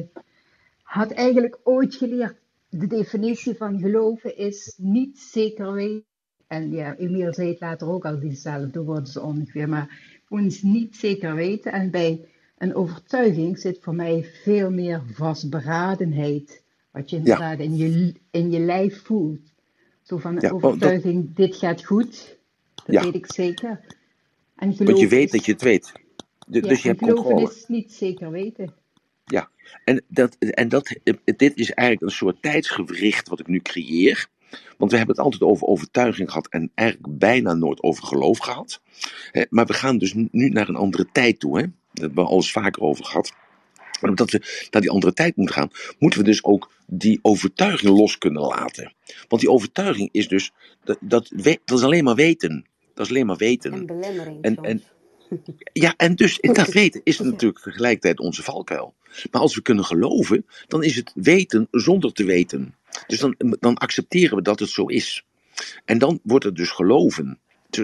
had eigenlijk ooit geleerd, de definitie van geloven is niet zeker weten en ja, Emiel zei het later ook al, diezelfde woorden ze ongeveer, maar ons niet zeker weten. En bij een overtuiging zit voor mij veel meer vastberadenheid. Wat je inderdaad in, je, in je lijf voelt. Zo van ja, overtuiging, dit gaat goed. Dat weet ik zeker. En Want je weet dat je het weet. dus je hebt controle. is niet zeker weten. Ja, en, dat, en dat, dit is eigenlijk een soort tijdsgewricht wat ik nu creëer. Want we hebben het altijd over overtuiging gehad en eigenlijk bijna nooit over geloof gehad. Maar we gaan dus nu naar een andere tijd toe. Hè? Daar hebben we al eens vaker over gehad. Maar omdat we naar die andere tijd moeten gaan, moeten we dus ook die overtuiging los kunnen laten. Want die overtuiging is dus, dat, dat, dat is alleen maar weten. Dat is alleen maar weten. En belemmering. En, en, (laughs) ja, en dus dat (laughs) weten is natuurlijk tegelijkertijd onze valkuil. Maar als we kunnen geloven, dan is het weten zonder te weten. Dus dan, dan accepteren we dat het zo is. En dan wordt het dus geloven.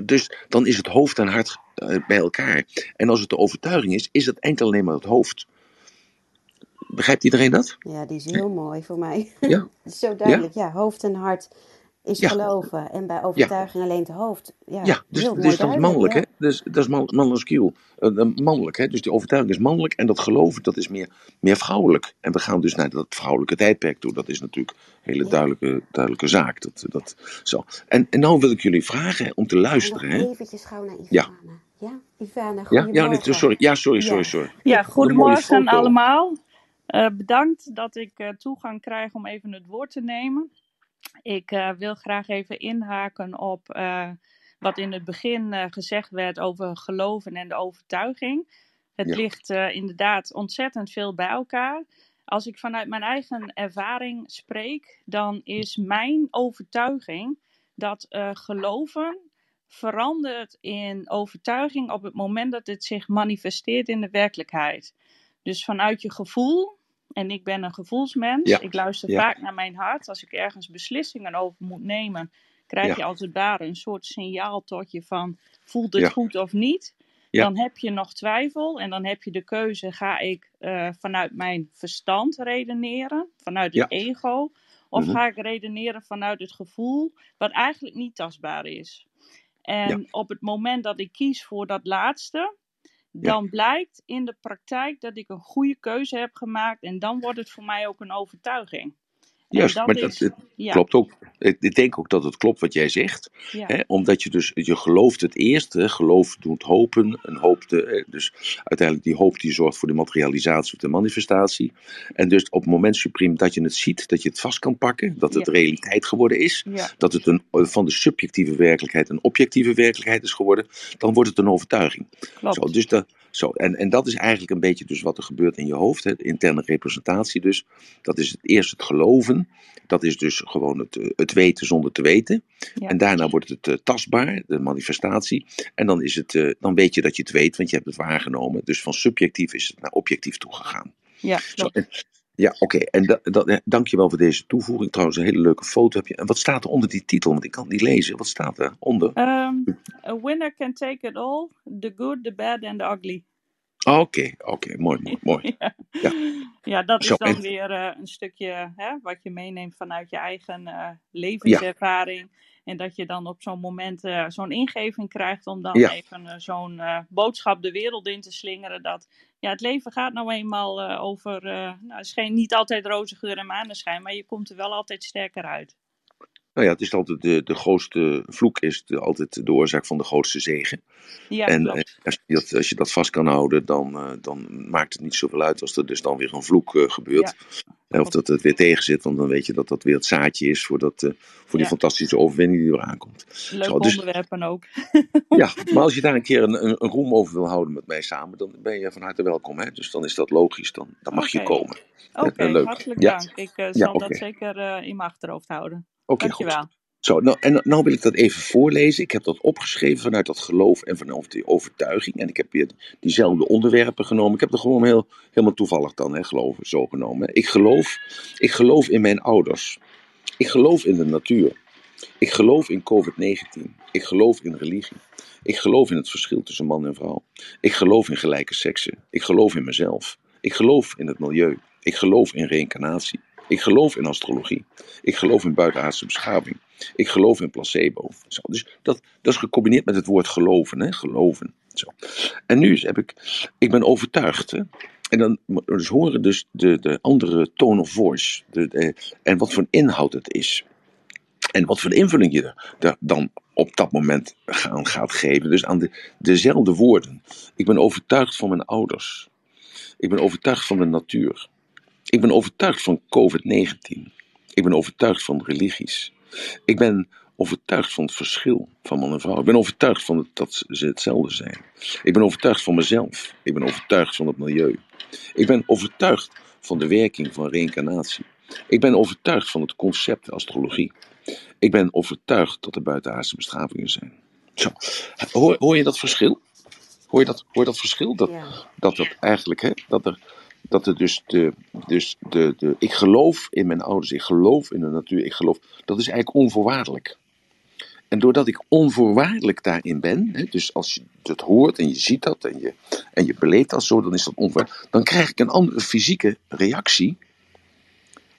Dus dan is het hoofd en hart eh, bij elkaar. En als het de overtuiging is, is het enkel alleen maar het hoofd. Begrijpt iedereen dat? Ja, die is heel mooi voor mij. Ja? (laughs) zo duidelijk. Ja? ja, hoofd en hart is geloven. En bij overtuiging alleen het hoofd. Ja, ja dus, dus dat is mannelijk, hè? Dus, dat is man, mannelijk uh, mannelijk, hè? Dus die overtuiging is mannelijk en dat geloven, dat is meer, meer vrouwelijk. En we gaan dus naar dat vrouwelijke tijdperk toe. Dat is natuurlijk een hele duidelijke, duidelijke zaak. Dat, dat, zo. En, en nou wil ik jullie vragen om te luisteren, hè? Eventjes gauw naar Ivana. Ja. Ja, Ivana, ja? Ja, sorry. Ja, sorry, sorry, sorry. Ja, goedemorgen allemaal. Uh, bedankt dat ik uh, toegang krijg om even het woord te nemen. Ik uh, wil graag even inhaken op uh, wat in het begin uh, gezegd werd over geloven en de overtuiging. Het ja. ligt inderdaad ontzettend veel bij elkaar. Als ik vanuit mijn eigen ervaring spreek, dan is mijn overtuiging dat geloven verandert in overtuiging op het moment dat het zich manifesteert in de werkelijkheid. Dus vanuit je gevoel en ik ben een gevoelsmens. Ik luister vaak naar mijn hart. Als ik ergens beslissingen over moet nemen, krijg je als het ware een soort signaal tot je van voelt het goed of niet. Dan heb je nog twijfel en dan heb je de keuze: ga ik uh, vanuit mijn verstand redeneren, vanuit het ego, of mhm. ga ik redeneren vanuit het gevoel, wat eigenlijk niet tastbaar is. En op het moment dat ik kies voor dat laatste, dan blijkt in de praktijk dat ik een goede keuze heb gemaakt en dan wordt het voor mij ook een overtuiging. Juist, maar dat, klopt ook. Ik, denk ook dat het klopt wat jij zegt. Hè, omdat je dus, je gelooft het eerste, geloof doet hopen. Een hoop de, dus uiteindelijk die hoop die zorgt voor de materialisatie of de manifestatie. En dus op het moment supreme dat je het ziet, dat je het vast kan pakken, dat het realiteit geworden is. Dat het een, van de subjectieve werkelijkheid een objectieve werkelijkheid is geworden. Dan wordt het een overtuiging. Klopt. Zo, dus dat, zo, en, en dat is eigenlijk een beetje dus wat er gebeurt in je hoofd, hè, interne representatie dus. Dat is het eerst het geloven, dat is dus gewoon het, eh, het weten zonder te weten. En daarna wordt het uh, tastbaar, de manifestatie. En dan, is het, uh, dan weet je dat je het weet, want je hebt het waargenomen. Dus van subjectief is het naar objectief toegegaan. Ja, Zo, en, ja, oké. Okay. En da, dank je wel voor deze toevoeging. Trouwens, een hele leuke foto heb je. En wat staat er onder die titel? Want ik kan het niet lezen. Wat staat er onder? Um, a winner can take it all. The good, the bad and the ugly. Oké, oké. Mooi, mooi, mooi. (laughs) ja. ja. dat is dan weer uh, een stukje hè, wat je meeneemt vanuit je eigen uh, levenservaring. Ja. En dat je dan op zo'n moment uh, zo'n ingeving krijgt om dan ja. even zo'n boodschap de wereld in te slingeren. Dat ja, het leven gaat nou eenmaal over, nou, het is geen, niet altijd roze geur en maneschijn, maar je komt er wel altijd sterker uit. Nou ja, het is altijd de, de grootste vloek is de, altijd de oorzaak van de grootste zegen. Ja, en eh, als, je dat, als je dat vast kan houden, dan, uh, dan maakt het niet zoveel uit als er dus dan weer een vloek uh, gebeurt. Ja. Of dat het weer tegen zit, want dan weet je dat dat weer het zaadje is voor, dat, voor die ja. fantastische overwinning die eraan komt. Leuk Zo, dus, onderwerpen ook. (laughs) ja, (laughs) maar als je daar een keer een, een, een, roem over wil houden met mij samen, dan ben je van harte welkom. Hè? Dus dan is dat logisch, dan, dan mag okay. je komen. Oké, okay, hartelijk dank. Ik zal dat zeker in mijn achterhoofd houden. Oké, okay, goed. Zo, nou, en nou wil ik dat even voorlezen. Ik heb dat opgeschreven vanuit dat geloof en vanuit die overtuiging. En ik heb weer diezelfde onderwerpen genomen. Ik heb er gewoon heel, helemaal toevallig dan, hè, geloven, zo genomen. Ik geloof, ik geloof in mijn ouders. Ik geloof in de natuur. Ik geloof in COVID-19. Ik geloof in religie. Ik geloof in het verschil tussen man en vrouw. Ik geloof in gelijke seksen. Ik geloof in mezelf. Ik geloof in het milieu. Ik geloof in reïncarnatie. Ik geloof in astrologie. Ik geloof in buitenaardse beschaving. Ik geloof in placebo. Zo, dus dat, dat is gecombineerd met het woord geloven. Hè? Geloven. Zo. En nu heb ik, ik ben overtuigd. Hè? En dan dus horen dus de, de andere tone of voice. De, en wat voor inhoud het is. En wat voor invulling je er dan op dat moment gaan gaat geven. Dus aan de, dezelfde woorden. Ik ben overtuigd van mijn ouders. Ik ben overtuigd van de natuur. Ik ben overtuigd van COVID-19. Ik ben overtuigd van religies. Ik ben overtuigd van het verschil van man en vrouw. Ik ben overtuigd van het, dat ze hetzelfde zijn. Ik ben overtuigd van mezelf. Ik ben overtuigd van het milieu. Ik ben overtuigd van de werking van reïncarnatie. Ik ben overtuigd van het concept astrologie. Ik ben overtuigd dat er buitenaardse beschavingen zijn. Zo. Hoor, hoor je dat verschil? Hoor je dat, hoor je dat verschil? Dat, ja. dat, dat eigenlijk, hè, dat er dat er dus de, dus de, de. Ik geloof in mijn ouders, ik geloof in de natuur, ik geloof. Dat is eigenlijk onvoorwaardelijk. En doordat ik onvoorwaardelijk daarin ben, hè, dus als je het hoort en je ziet dat en je, en je beleeft dat zo, dan is dat onvoorwaardelijk. Dan krijg ik een andere fysieke reactie.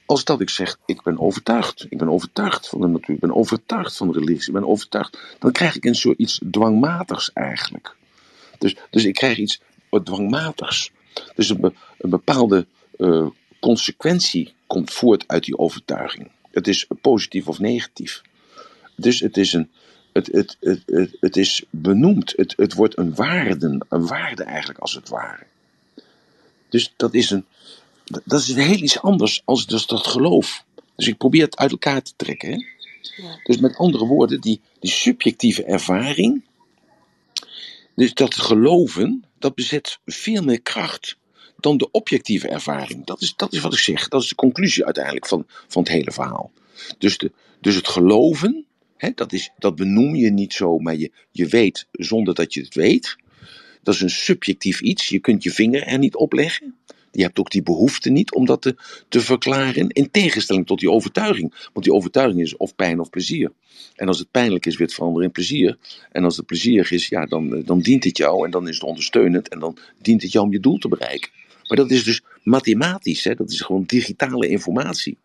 Als dat ik zeg, ik ben overtuigd. Ik ben overtuigd van de natuur. Ik ben overtuigd van de religie. Ik ben overtuigd. Dan krijg ik een soort iets dwangmatigs eigenlijk. Dus, dus ik krijg iets dwangmatigs. Dus een, een bepaalde uh, consequentie komt voort uit die overtuiging. Het is positief of negatief. Dus het is, een, het, het, het, het, het is benoemd. Het, het wordt een waarde, een waarde eigenlijk als het ware. Dus dat is, een, dat is heel iets anders als dus dat geloof. Dus ik probeer het uit elkaar te trekken. Hè? Ja. Dus met andere woorden, die, die subjectieve ervaring, dus dat geloven, dat bezit veel meer kracht dan de objectieve ervaring. Dat is, dat is wat ik zeg. Dat is de conclusie uiteindelijk van, van het hele verhaal. Dus, de, dus het geloven, hè, dat, is, dat benoem je niet zo, maar je, je weet zonder dat je het weet. Dat is een subjectief iets. Je kunt je vinger er niet op leggen. Je hebt ook die behoefte niet om dat te, verklaren, in tegenstelling tot die overtuiging. Want die overtuiging is of pijn of plezier. En als het pijnlijk is, wordt het veranderen in plezier. En als het plezierig is, ja, dan, dan dient het jou en dan is het ondersteunend en dan dient het jou om je doel te bereiken. Maar dat is dus mathematisch, hè? dat is gewoon digitale informatie.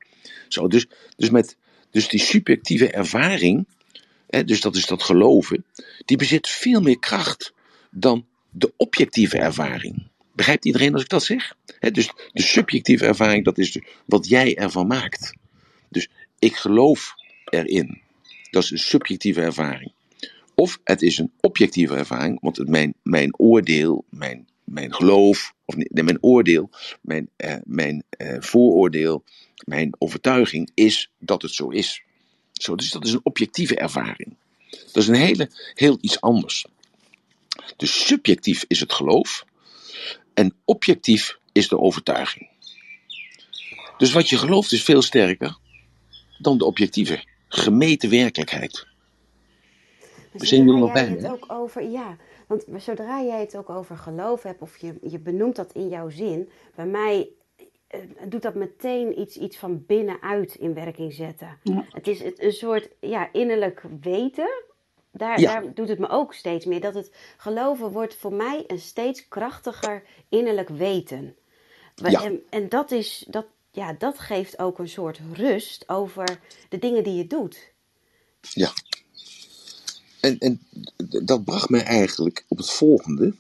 Zo, dus, dus, met, dus die subjectieve ervaring, hè, dus dat is dat geloven, die bezit veel meer kracht dan de objectieve ervaring. Begrijpt iedereen als ik dat zeg? dus de subjectieve ervaring, dat is wat jij ervan maakt. Dus ik geloof erin. Dat is een subjectieve ervaring. Of het is een objectieve ervaring, want het, mijn, mijn oordeel, mijn, mijn geloof, of nee, mijn oordeel, mijn, eh, mijn eh, vooroordeel, mijn overtuiging is dat het zo is. Zo, dus dat is een objectieve ervaring. Dat is een hele, heel iets anders. Dus subjectief is het geloof en objectief is de overtuiging. Dus wat je gelooft is veel sterker dan de objectieve, gemeten werkelijkheid. We zijn er nog bij. Het ook over, ja, want zodra jij het ook over geloof hebt, of je, je benoemt dat in jouw zin, bij mij uh, doet dat meteen iets, iets van binnenuit in werking zetten. Het is een soort ja, innerlijk weten. Daar, daar doet het me ook steeds meer. Dat het geloven wordt voor mij een steeds krachtiger innerlijk weten. Ja. En, en dat, is, dat, ja, dat geeft ook een soort rust over de dingen die je doet. Ja. En, en dat bracht mij eigenlijk op het volgende.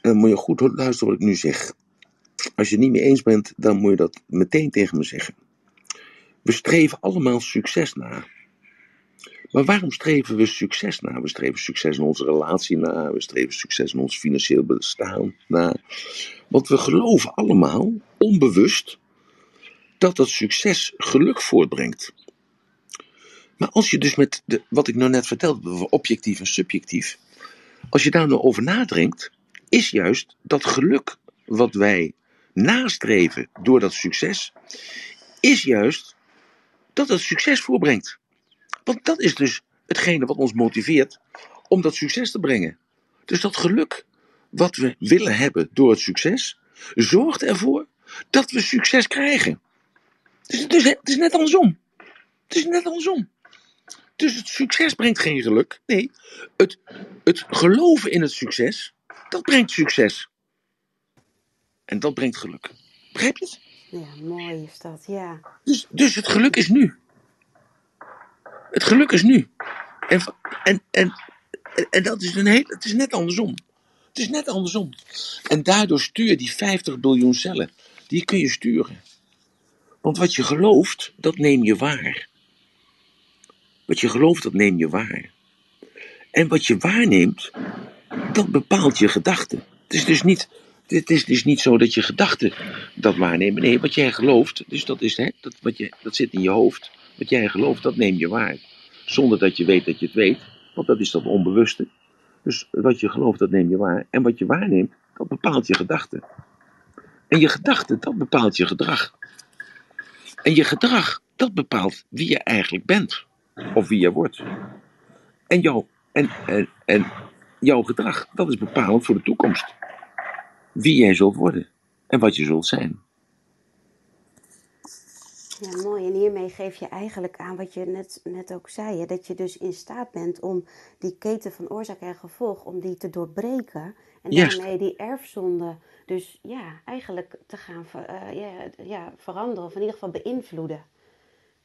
En dan moet je goed luisteren wat ik nu zeg. Als je het niet mee eens bent, dan moet je dat meteen tegen me zeggen. We streven allemaal succes na. Maar waarom streven we succes na? We streven succes in onze relatie na. We streven succes in ons financieel bestaan na. Want we geloven allemaal, onbewust, dat dat succes geluk voortbrengt. Maar als je dus met de, wat ik nou net vertelde objectief en subjectief, als je daar nou over nadenkt, is juist dat geluk wat wij nastreven door dat succes, is juist dat het succes voorbrengt. Want dat is dus hetgene wat ons motiveert om dat succes te brengen. Dus dat geluk wat we willen hebben door het succes, zorgt ervoor dat we succes krijgen. Dus het is, het is net andersom. Het is net andersom. Dus het succes brengt geen geluk. Nee, het, het geloven in het succes, dat brengt succes. En dat brengt geluk. Begrijp je het? Ja, mooi is dat, ja. Dus, dus het geluk is nu. Het geluk is nu. En, en, en, en dat is een heel, het is net andersom. Het is net andersom. En daardoor stuur je die 50 biljoen cellen. Die kun je sturen. Want wat je gelooft, dat neem je waar. Wat je gelooft, dat neem je waar. En wat je waarneemt, dat bepaalt je gedachten. Het is dus niet, het is dus niet zo dat je gedachten dat waarnemen. Nee, wat jij gelooft, dus dat, is, hè, dat, wat je, dat zit in je hoofd. Wat jij gelooft, dat neem je waar. Zonder dat je weet dat je het weet, want dat is dat onbewuste. Dus wat je gelooft, dat neem je waar. En wat je waarneemt, dat bepaalt je gedachten. En je gedachten, dat bepaalt je gedrag. En je gedrag, dat bepaalt wie je eigenlijk bent. Of wie je wordt. En, jouw, en, en, jouw gedrag, dat is bepalend voor de toekomst. Wie jij zult worden. En wat je zult zijn. Ja, mooi. En hiermee geef je eigenlijk aan wat je net, net ook zei. Hè? Dat je dus in staat bent om die keten van oorzaak en gevolg, om die te doorbreken. En daarmee die erfzonde dus ja, eigenlijk te gaan uh, ja, ja, veranderen. Of in ieder geval beïnvloeden.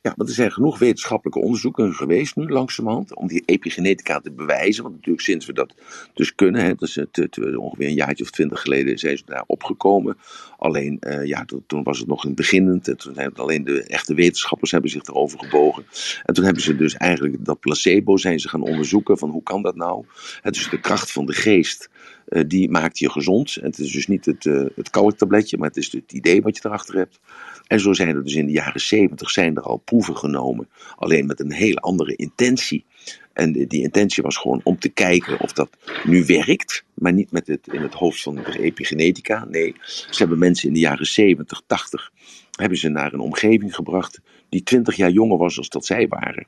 Ja, want er zijn genoeg wetenschappelijke onderzoeken geweest nu langzamerhand om die epigenetica te bewijzen. Want natuurlijk sinds we dat dus kunnen, hè, is het, ongeveer een jaartje of twintig geleden zijn ze daar opgekomen. Alleen, uh, ja, toen, was het nog in het beginnend. En toen hebben alleen de echte wetenschappers hebben zich erover gebogen. En toen hebben ze dus eigenlijk dat placebo zijn ze gaan onderzoeken van hoe kan dat nou? Het dus de kracht van de geest, uh, die maakt je gezond. Het is dus niet het, uh, het koude maar het is het idee wat je erachter hebt. En zo zijn er dus in de jaren zeventig zijn er al proeven genomen, alleen met een hele andere intentie. En die intentie was gewoon om te kijken of dat nu werkt, maar niet met het in het hoofd van de epigenetica. Nee, ze hebben mensen in de jaren 70, 80, hebben ze naar een omgeving gebracht die 20 jaar jonger was als dat zij waren.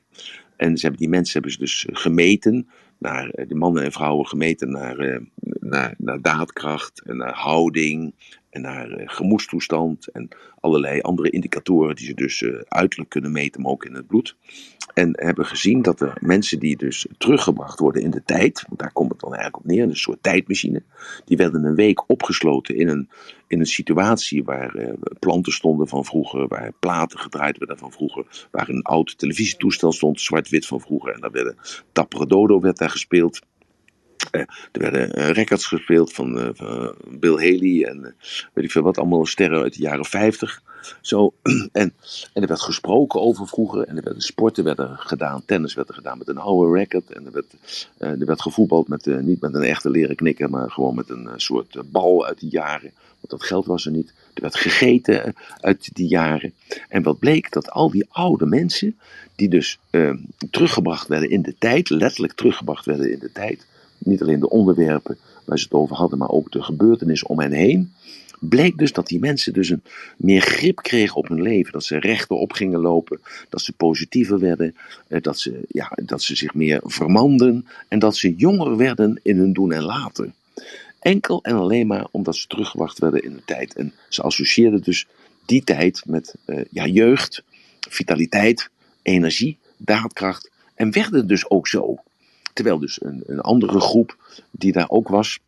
En ze hebben, die mensen hebben ze dus gemeten, naar, de mannen en vrouwen gemeten naar, eh, naar, naar daadkracht en naar houding en naar uh, gemoedstoestand en allerlei andere indicatoren die ze dus uh, uiterlijk kunnen meten, maar ook in het bloed. En hebben gezien dat er mensen die dus teruggebracht worden in de tijd, want daar komt het dan eigenlijk op neer, een soort tijdmachine, die werden een week opgesloten in een, in een situatie waar uh, planten stonden van vroeger, waar platen gedraaid werden van vroeger, waar een oud televisietoestel stond, zwart-wit van vroeger, en daar werden Tappere Dodo werd daar gespeeld. Er werden records gespeeld van, Bill Haley en weet ik veel wat, allemaal sterren uit de jaren 50. Zo, (clears throat) en, en er werd gesproken over vroeger. En er werden sporten werden gedaan. Tennis werd er gedaan met een oude racket. En er werd, er werd gevoetbald met, niet met een echte leren knikker. Maar gewoon met een soort bal uit die jaren. Want dat geld was er niet. Er werd gegeten uit die jaren. En wat bleek? Dat al die oude mensen. Die dus teruggebracht werden in de tijd. Letterlijk teruggebracht werden in de tijd. Niet alleen de onderwerpen waar ze het over hadden. Maar ook de gebeurtenissen om hen heen bleek dus dat die mensen dus een meer grip kregen op hun leven. Dat ze rechterop gingen lopen, dat ze positiever werden, eh, dat ze, ja, dat ze zich meer vermanden en dat ze jonger werden in hun doen en laten. Enkel en alleen maar omdat ze teruggewacht werden in de tijd. En ze associeerden dus die tijd met uh, ja, jeugd, vitaliteit, energie, daadkracht en werden dus ook zo. Terwijl dus een, een andere groep die daar ook was,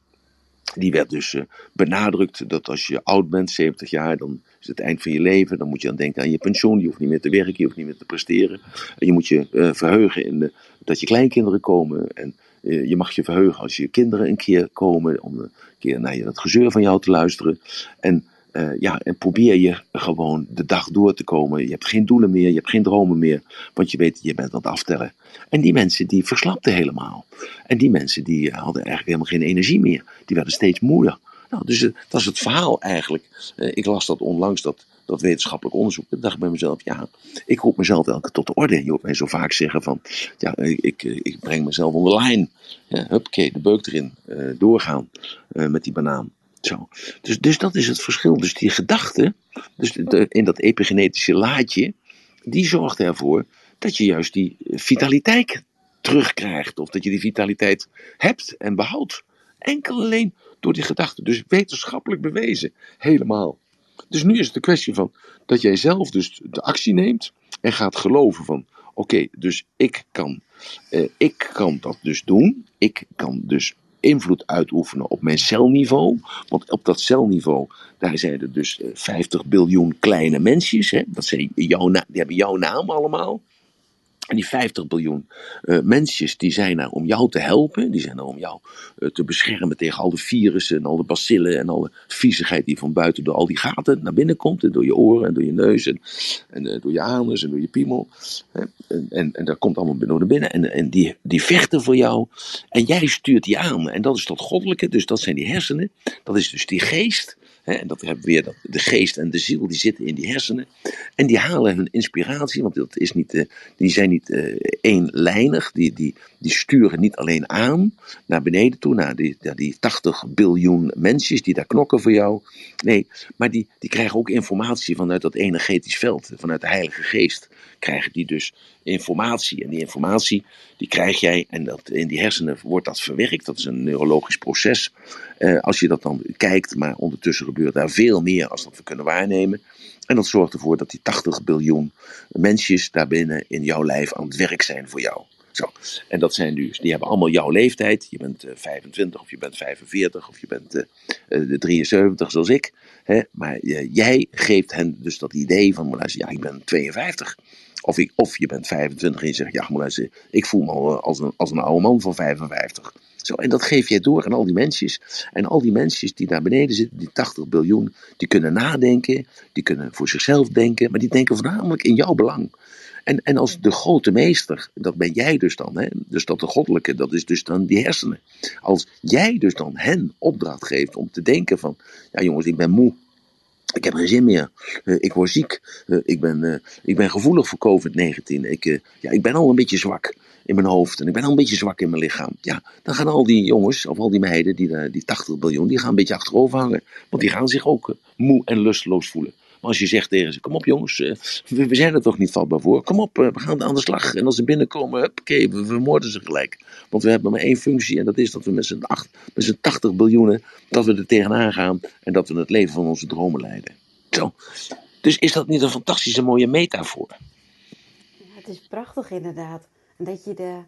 die werd dus uh, benadrukt dat als je oud bent, 70 jaar, dan is het eind van je leven. Dan moet je dan denken aan je pensioen. Je hoeft niet meer te werken, je hoeft niet meer te presteren. En je moet je uh, verheugen in de, dat je kleinkinderen komen. En uh, je mag je verheugen als je kinderen een keer komen. Om een keer naar je, dat gezeur van jou te luisteren. En uh, ja, en probeer je gewoon de dag door te komen. Je hebt geen doelen meer, je hebt geen dromen meer, want je weet, je bent aan het aftellen. En die mensen die verslapten helemaal. En die mensen die hadden eigenlijk helemaal geen energie meer. Die werden steeds moeier. Nou, dus uh, dat is het verhaal eigenlijk. Ik las dat onlangs, dat, dat wetenschappelijk onderzoek. Ik dacht bij mezelf, ja, ik roep mezelf elke tot de orde. Je hoort mij zo vaak zeggen van, ja, ik, ik breng mezelf onder lijn. Ja, de beuk erin, doorgaan met die banaan. Zo. Dus, dus dat is het verschil. Dus die gedachte, dus in dat epigenetische laadje, die zorgt ervoor dat je juist die vitaliteit terugkrijgt. Of dat je die vitaliteit hebt en behoudt. Enkel alleen door die gedachte. Dus wetenschappelijk bewezen. Helemaal. Dus nu is het de kwestie van dat jij zelf dus de actie neemt en gaat geloven van oké, dus ik kan, eh, ik kan dat dus doen. Ik kan dus invloed uitoefenen op mijn celniveau. Want op dat celniveau, daar zijn er dus 50 biljoen kleine mensjes. Hè? Dat zijn jouw die hebben jouw naam allemaal. En die 50 biljoen uh, mensjes die zijn er om jou te helpen. Die zijn er om jou uh, te beschermen tegen al de virussen en al de bacillen en alle viezigheid die van buiten door al die gaten naar binnen komt. En door je oren en door je neus en, uh, door je anus en door je piemel. En, en, en dat komt allemaal naar binnen. En, en die, die vechten voor jou. En jij stuurt die aan. En dat is dat goddelijke. Dus dat zijn die hersenen. Dat is dus die geest. En dat hebben we weer, de geest en de ziel, die zitten in die hersenen. En die halen hun inspiratie, want dat is niet, die zijn niet uh, eenlijnig. Die, die, die sturen niet alleen aan naar beneden toe, naar die, die 80 biljoen mensen die daar knokken voor jou. Nee, maar die, die krijgen ook informatie vanuit dat energetisch veld, vanuit de Heilige Geest. Krijgen die dus informatie. En die informatie die krijg jij en dat, in die hersenen wordt dat verwerkt. Dat is een neurologisch proces. Uh, als je dat dan kijkt, maar ondertussen gebeurt daar veel meer als dat we kunnen waarnemen. En dat zorgt ervoor dat die 80 biljoen mensjes daarbinnen in jouw lijf aan het werk zijn voor jou. Zo. En dat zijn dus, die hebben allemaal jouw leeftijd. Je bent uh, 25 of je bent 45 of je bent uh, de 73 zoals ik. Hè? Maar jij geeft hen dus dat idee van, ja, ik ben 52. Of, of je bent 25 en je zegt, ja, maar ik voel me al als een, als een oude man van 55. Zo, en dat geef jij door aan al die mensjes. En al die mensjes die daar beneden zitten, die 80 biljoen, die kunnen nadenken, die kunnen voor zichzelf denken, maar die denken voornamelijk in jouw belang. En, en als de grote meester, dat ben jij dus dan, hè? dus dat de goddelijke, dat is dus dan die hersenen. Als jij dus dan hen opdracht geeft om te denken van, ja jongens, ik ben moe, ik heb geen zin meer. Uh, ik word ziek. Uh, ik, ben, uh, ik ben gevoelig voor COVID-19. Ik, ja, ik ben al een beetje zwak in mijn hoofd. En ik ben al een beetje zwak in mijn lichaam. Ja, dan gaan al die jongens, of al die meiden, die, die 80 biljoen, die gaan een beetje achterover hangen. Want die gaan zich ook moe en lusteloos voelen. Maar als je zegt tegen ze, kom op jongens, we, we zijn er toch niet vatbaar voor. Kom op, we gaan aan de slag. En als ze binnenkomen, oké, we vermoorden ze gelijk. Want we hebben maar één functie en dat is dat we met z'n 80 biljoenen, dat we er tegenaan gaan. En dat we het leven van onze dromen leiden. Zo. Dus is dat niet een fantastische mooie metafoor? Ja, het is prachtig inderdaad. Dat je, de,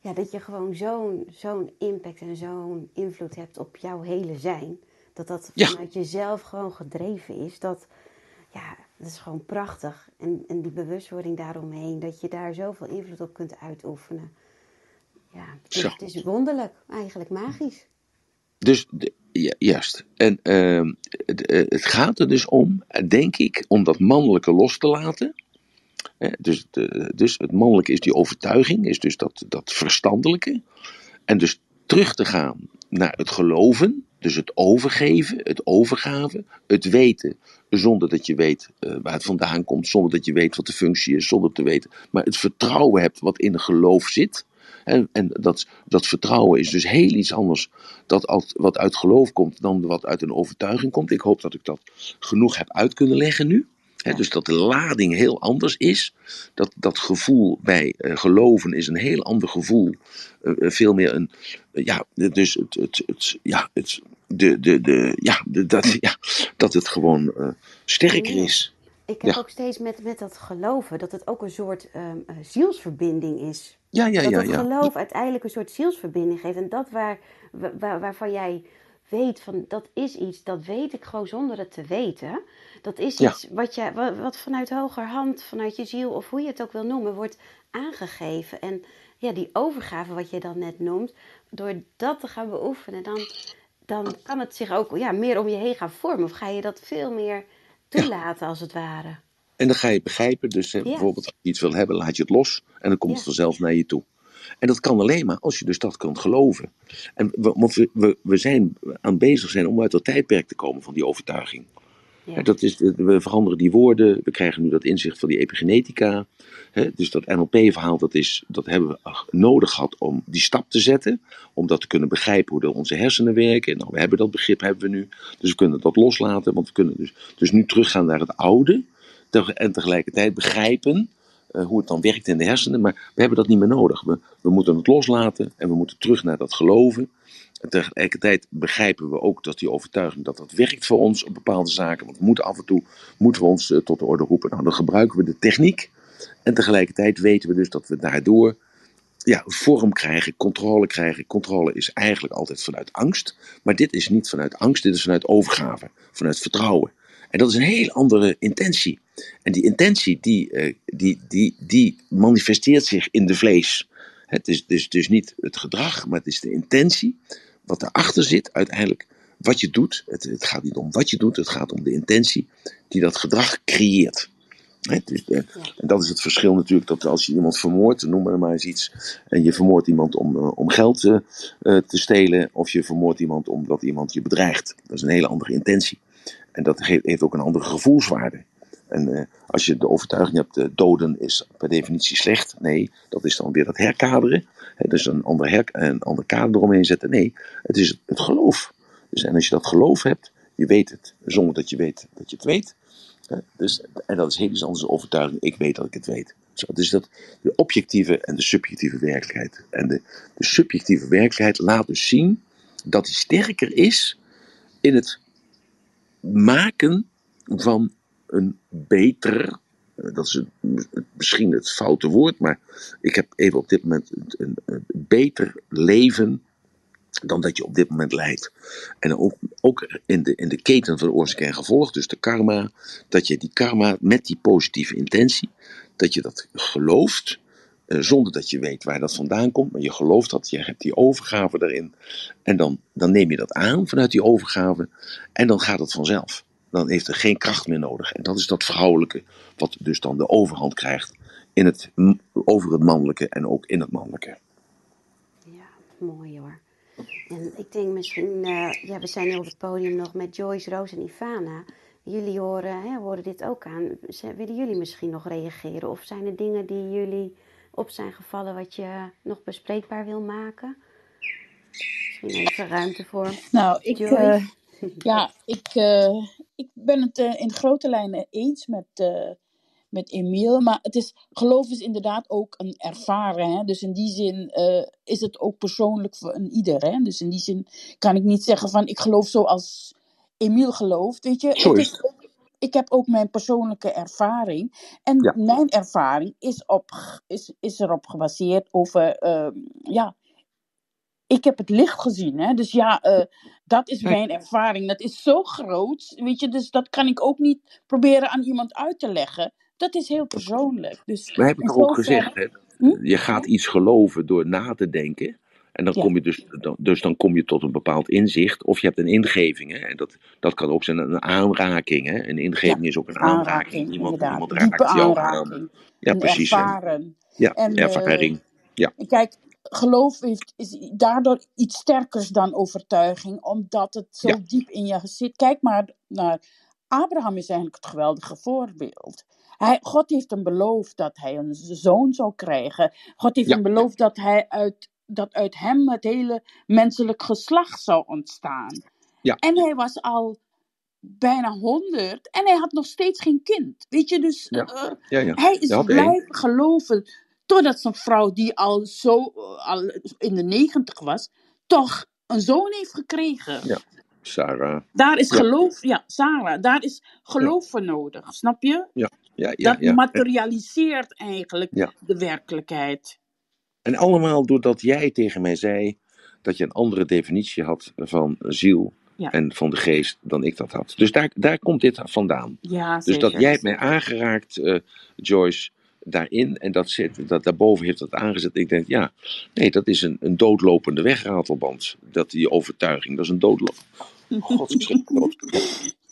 ja, dat je gewoon zo'n zo'n impact en zo'n invloed hebt op jouw hele zijn. Dat dat vanuit ja. jezelf gewoon gedreven is. Dat, ja, dat is gewoon prachtig. En, en die bewustwording daaromheen, dat je daar zoveel invloed op kunt uitoefenen. Ja, het is, wonderlijk, eigenlijk magisch. Dus, juist. En ehm, het, eh, het, gaat er dus om, denk ik, om dat mannelijke los te laten. dus, de, dus het mannelijke is die overtuiging, is dus dat, dat verstandelijke. En dus terug te gaan naar het geloven, dus het overgeven, het overgave, het weten, zonder dat je weet uh, waar het vandaan komt, zonder dat je weet wat de functie is, zonder te weten, maar het vertrouwen hebt wat in geloof zit. En, en dat, dat vertrouwen is dus heel iets anders dat wat uit geloof komt dan wat uit een overtuiging komt. Ik hoop dat ik dat genoeg heb uit kunnen leggen nu. Dus dat de lading heel anders is. Dat, dat gevoel bij uh, geloven is een heel ander gevoel. Uh, veel meer een. ja, dus het. het, het ja, het de, de, de, ja, de, dat, ja, dat het gewoon sterker is. Ik heb ook steeds met, met dat geloven dat het ook een soort um, zielsverbinding is. Ja, ja, dat ja. Dat het geloof uiteindelijk een soort zielsverbinding geeft. En dat waar, waar, waarvan jij weet van dat is iets, dat weet ik gewoon zonder het te weten. Dat is iets wat, je, wat, wat vanuit hogerhand, vanuit je ziel of hoe je het ook wil noemen, wordt aangegeven. En ja, die overgave wat je dan net noemt, door dat te gaan beoefenen, dan, dan kan het zich ook ja, meer om je heen gaan vormen. Of ga je dat veel meer toelaten, als het ware. En dan ga je begrijpen, dus bijvoorbeeld als je iets wil hebben, laat je het los en dan komt het vanzelf naar je toe. En dat kan alleen maar als je dus dat kunt geloven. En we, we, we zijn aan bezig zijn om uit dat tijdperk te komen van die overtuiging. Ja. Dat is, we veranderen die woorden, we krijgen nu dat inzicht van die epigenetica. dus dat NLP-verhaal, dat, is, dat hebben we nodig gehad om die stap te zetten. Om dat te kunnen begrijpen hoe onze hersenen werken. Nou, we hebben dat begrip hebben we nu. Dus we kunnen dat loslaten, want we kunnen dus, dus nu teruggaan naar het oude. En tegelijkertijd begrijpen uh, hoe het dan werkt in de hersenen. Maar we hebben dat niet meer nodig. We, we moeten het loslaten en we moeten terug naar dat geloven. En tegelijkertijd begrijpen we ook dat die overtuiging dat dat werkt voor ons op bepaalde zaken. Want we moeten af en toe moeten we ons uh, tot de orde roepen. Nou, dan gebruiken we de techniek. En tegelijkertijd weten we dus dat we daardoor ja, vorm krijgen, controle krijgen. Controle is eigenlijk altijd vanuit angst. Maar dit is niet vanuit angst, dit is vanuit overgave, vanuit vertrouwen. En dat is een heel andere intentie. En die intentie die, uh, die, die, die manifesteert zich in de vlees. Het is dus, dus niet het gedrag, maar het is de intentie. Wat erachter zit, uiteindelijk wat je doet. Het, het gaat niet om wat je doet, het gaat om de intentie die dat gedrag creëert. Dus, uh, en dat is het verschil natuurlijk, dat als je iemand vermoordt, noem maar, maar eens iets, en je vermoordt iemand om, uh, om geld uh, te stelen, of je vermoordt iemand omdat iemand je bedreigt. Dat is een hele andere intentie. En dat heeft ook een andere gevoelswaarde. En uh, als je de overtuiging hebt, uh, doden is per definitie slecht. Nee, dat is dan weer dat herkaderen. He, dus een ander, her, een ander kader eromheen zetten. Nee, het is het, geloof. Dus, en als je dat geloof hebt, je weet het, zonder dat je weet dat je het weet. dus, en dat is heel iets anders overtuiging. Ik weet dat ik het weet. Zo, dus dat de objectieve en de subjectieve werkelijkheid. En de, de subjectieve werkelijkheid laat dus zien dat die sterker is in het maken van een beter, eh, dat is misschien het foute woord, maar ik heb even op dit moment een, een beter leven dan dat je op dit moment leidt. En ook, ook in, de, in de keten van oorzaak en gevolg, dus de karma, dat je die karma met die positieve intentie, dat je dat gelooft, zonder dat je weet waar dat vandaan komt, maar je gelooft dat, je hebt die overgave daarin. En dan, dan neem je dat aan vanuit die overgave en dan gaat het vanzelf. Dan heeft er geen kracht meer nodig. En dat is dat vrouwelijke, wat dus dan de overhand krijgt in het, over het mannelijke en ook in het mannelijke. Ja, mooi hoor. En ik denk misschien, uh, ja, we zijn op het podium nog met Joyce, Roos en Ivana. Jullie horen, hè, horen dit ook aan. Willen jullie misschien nog reageren? Of zijn er dingen die jullie op zijn gevallen wat je nog bespreekbaar wil maken? Misschien even ruimte voor. Nou, ik, uh, ja, ik, uh, ik ben het uh, in grote lijnen eens met, met Emiel. Maar het is, geloof is inderdaad ook een ervaren. Hè? Dus in die zin is het ook persoonlijk voor een ieder. Hè? Dus in die zin kan ik niet zeggen van ik geloof zoals Emiel gelooft. Weet je, het is ook ik heb ook mijn persoonlijke ervaring. En mijn ervaring is, op, is, is erop gebaseerd over, uh, ja, ik heb het licht gezien. Hè? Dus ja, uh, dat is mijn ervaring. Dat is zo groot, weet je, dus dat kan ik ook niet proberen aan iemand uit te leggen. Dat is heel persoonlijk. Dus maar heb ik toch ook gezegd, hè? hm? je gaat iets geloven door na te denken. En dan kom je dus, dus dan kom je tot een bepaald inzicht. Of je hebt een ingeving. Hè? En dat, dat kan ook zijn een aanraking. Hè? Een ingeving is ook een aanraking. Iemand, iemand raakt jou aan. Ja, precies. Ervaren. Ja, en, ervaring. Uh, ja. Kijk, geloof heeft, is daardoor iets sterkers dan overtuiging. Omdat het zo diep in je zit. Kijk maar naar Abraham is eigenlijk het geweldige voorbeeld. Hij, God heeft hem beloofd dat hij een zoon zou krijgen. God heeft hem beloofd dat, hij uit, dat uit hem het hele menselijk geslacht zou ontstaan. Ja. En hij was al bijna honderd en hij had nog steeds geen kind. Weet je, dus ja. Uh, hij is blijven geloven. Totdat zijn vrouw, die al zo uh, al in de negentig was, toch een zoon heeft gekregen. Ja. Sarah. Daar is geloof, ja, Sarah, daar is geloof voor nodig, snap je? Ja, ja, ja. Dat materialiseert eigenlijk de werkelijkheid. En allemaal doordat jij tegen mij zei dat je een andere definitie had van ziel en van de geest dan ik dat had. Dus daar, daar komt dit vandaan. Ja, dus dat jij hebt mij aangeraakt, uh, Joyce, daarin en dat, zit, dat daarboven heeft dat aangezet. Ik denk, ja, nee, dat is een, een doodlopende wegratelband. Dat die overtuiging, dat is een doodlopende. (laughs) God,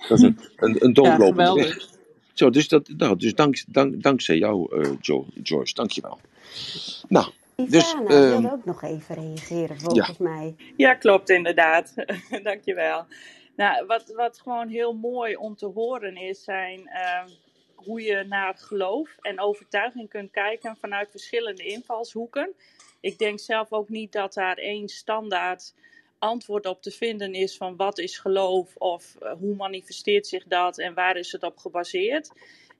dat is een, een, een doodlopende ja, weg. Zo, dus, dat, nou, dus dank, dank, dankzij jou, uh, jo, Joyce, dankjewel. Nou, Ivana dus, uh, wil ook nog even reageren, volgens ja. mij. Ja, klopt inderdaad. (laughs) dankjewel. Nou, wat, wat gewoon heel mooi om te horen is, zijn uh, hoe je naar geloof en overtuiging kunt kijken vanuit verschillende invalshoeken. Ik denk zelf ook niet dat daar één standaard antwoord op te vinden is van wat is geloof of uh, hoe manifesteert zich dat en waar is het op gebaseerd.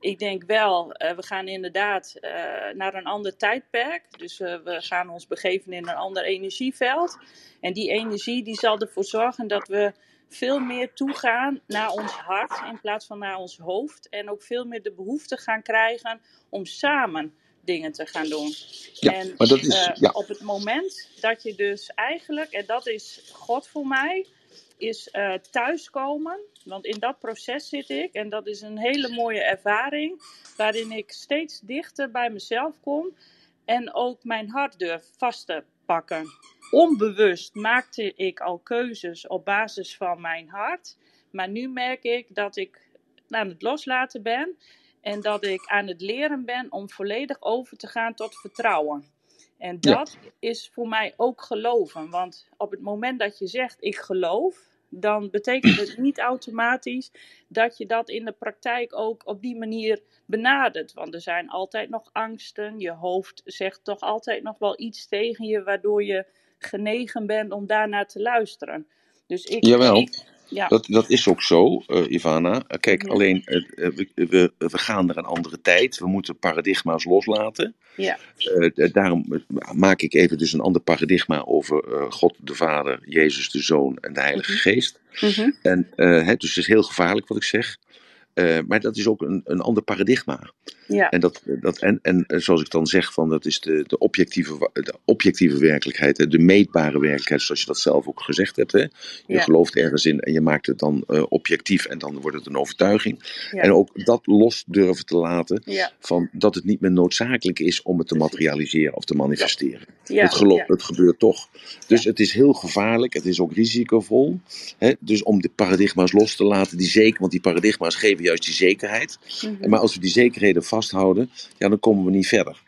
Ik denk wel, uh, we gaan inderdaad uh, naar een ander tijdperk. Dus we gaan ons begeven in een ander energieveld. En die energie die zal ervoor zorgen dat we veel meer toegaan naar ons hart in plaats van naar ons hoofd. En ook veel meer de behoefte gaan krijgen om samen dingen te gaan doen. Ja, en maar dat is, ja. op het moment dat je dus eigenlijk, en dat is God voor mij, is uh, thuiskomen. Want in dat proces zit ik en dat is een hele mooie ervaring. Waarin ik steeds dichter bij mezelf kom en ook mijn hart durf vast te pakken. Onbewust maakte ik al keuzes op basis van mijn hart. Maar nu merk ik dat ik aan het loslaten ben. En dat ik aan het leren ben om volledig over te gaan tot vertrouwen. En dat ja. is voor mij ook geloven. Want op het moment dat je zegt ik geloof, dan betekent het niet automatisch dat je dat in de praktijk ook op die manier benadert. Want er zijn altijd nog angsten. Je hoofd zegt toch altijd nog wel iets tegen je, waardoor je genegen bent om daarnaar te luisteren. Dus ik, Jawel. Ik, ja. Dat, dat is ook zo, uh, Ivana. Kijk, ja. alleen uh, we, we, we, gaan naar een andere tijd. We moeten paradigma's loslaten. Ja. Uh, daarom maak ik even dus een ander paradigma over God de Vader, Jezus de Zoon en de Heilige Mhm. Geest. Mhm. En, hè, dus het is heel gevaarlijk wat ik zeg. Uh, maar dat is ook een, een ander paradigma. Ja. En, dat, dat, en, en zoals ik dan zeg, van, dat is de, de, objectieve, de objectieve werkelijkheid, de meetbare werkelijkheid, zoals je dat zelf ook gezegd hebt. Hè? Je Ja. gelooft ergens in en je maakt het dan uh, objectief en dan wordt het een overtuiging. Ja. En ook dat los durven te laten, van dat het niet meer noodzakelijk is om het te materialiseren of te manifesteren. Het, geloof, het gebeurt toch. Dus het is heel gevaarlijk, het is ook risicovol. Hè? Dus om de paradigma's los te laten, die zeker, want die paradigma's geven juist die zekerheid. Mhm. Maar als we die zekerheden vasthouden, ja, dan komen we niet verder.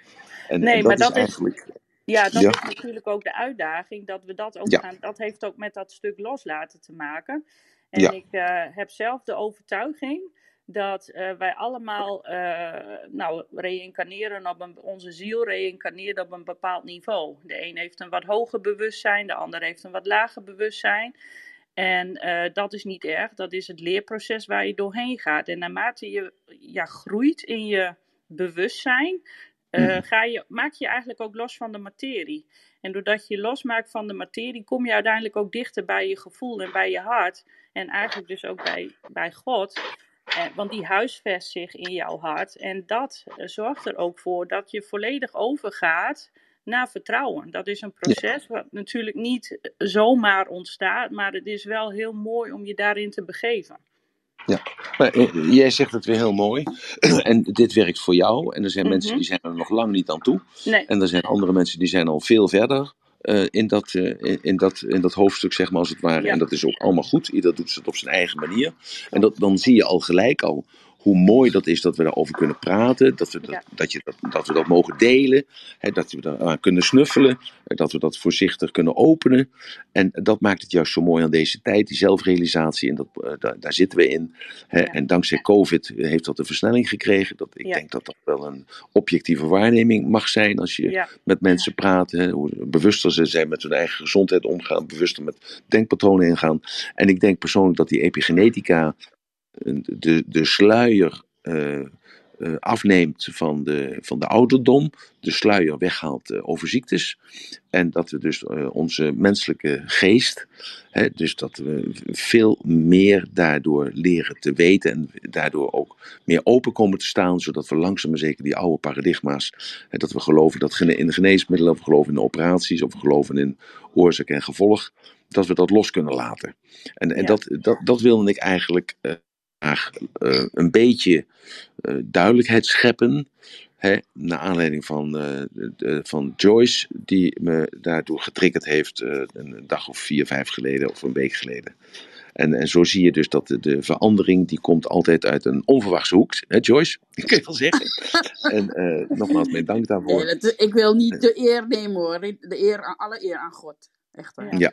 En, Nee, en dat maar is dat is- eigenlijk. Ja, dat Ja. is natuurlijk ook de uitdaging, dat we dat ook Ja. gaan. Dat heeft ook met dat stuk loslaten te maken. En Ja. ik eh, heb zelf de overtuiging dat eh, wij allemaal, eh, nou, reïncarneren op een, onze ziel reïncarneert op een bepaald niveau. De een heeft een wat hoger bewustzijn, de ander heeft een wat lager bewustzijn. En eh, dat is niet erg, dat is het leerproces waar je doorheen gaat. En naarmate je ja, groeit in je bewustzijn, Mhm. ga je, maak je eigenlijk ook los van de materie. En doordat je je losmaakt van de materie, kom je uiteindelijk ook dichter bij je gevoel en bij je hart. En eigenlijk dus ook bij, bij God. Eh, want die huisvest zich in jouw hart. En dat eh, zorgt er ook voor dat je volledig overgaat naar vertrouwen. Dat is een proces wat natuurlijk niet zomaar ontstaat, maar het is wel heel mooi om je daarin te begeven. Ja, maar, eh, jij zegt het weer heel mooi. (clears throat) en dit werkt voor jou. En er zijn mensen mhm. die zijn er nog lang niet aan toe. Nee. En er zijn andere mensen die zijn al veel verder. Uh, in, dat, uh, in, dat, in dat hoofdstuk, zeg maar, als het ware. En dat is ook allemaal goed. Ieder doet het op zijn eigen manier. En dat, dan zie je al gelijk al hoe mooi dat is dat we daarover kunnen praten, dat we dat, dat, je dat, dat we dat mogen delen, hè, dat we daaraan kunnen snuffelen, dat we dat voorzichtig kunnen openen. En dat maakt het juist zo mooi aan deze tijd, die zelfrealisatie, en dat, uh, daar, daar, zitten we in. Hè. En dankzij COVID heeft dat een versnelling gekregen. Dat, ik denk dat dat wel een objectieve waarneming mag zijn als je met mensen praat, hè, hoe bewuster ze zijn met hun eigen gezondheid omgaan, bewuster met denkpatronen ingaan. En ik denk persoonlijk dat die epigenetica de, de sluier uh, uh, afneemt van de, van de ouderdom, de sluier weghaalt uh, over ziektes. En dat we dus onze menselijke geest, hè, dus dat we veel meer daardoor leren te weten en daardoor ook meer open komen te staan, zodat we langzaam maar zeker die oude paradigma's, hè, dat we geloven dat in de geneesmiddelen, of we geloven in de operaties, of we geloven in oorzaak en gevolg, dat we dat los kunnen laten. En, en dat, dat, dat wilde ik eigenlijk graag uh, een beetje uh, duidelijkheid scheppen. Hè, naar aanleiding van, de, van Joyce, die me daardoor getriggerd heeft een dag of vier, vijf geleden of een week geleden. En, en zo zie je dus dat de, de verandering, die komt altijd uit een onverwachte hoek. Hè, Joyce? (laughs) Ik kan je wel zeggen. en nogmaals, mijn dank daarvoor. Nee, dat, ik wil niet de eer nemen hoor. De eer, alle eer aan God. Echt waar. Ja,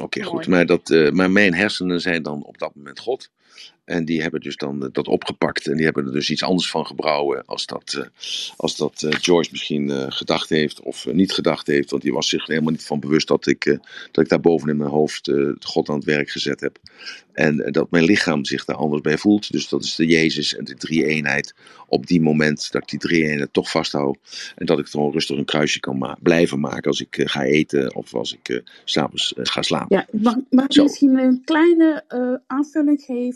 oké, goed. Maar, dat, maar mijn hersenen zijn dan op dat moment God. En die hebben dus dan eh, dat opgepakt en die hebben er dus iets anders van gebrouwen als dat, uh, als dat uh, George misschien uh, gedacht heeft of niet gedacht heeft. Want die was zich helemaal niet van bewust dat ik, dat ik daar boven in mijn hoofd God aan het werk gezet heb. En dat mijn lichaam zich daar anders bij voelt. Dus dat is de Jezus en de drie-eenheid. Op die moment dat ik die drie-eenheid toch vasthoud. En dat ik gewoon rustig een kruisje kan ma blijven maken als ik ga eten of als ik s'avonds ga slapen. Ja, mag, mag ik misschien een kleine aanvulling geven?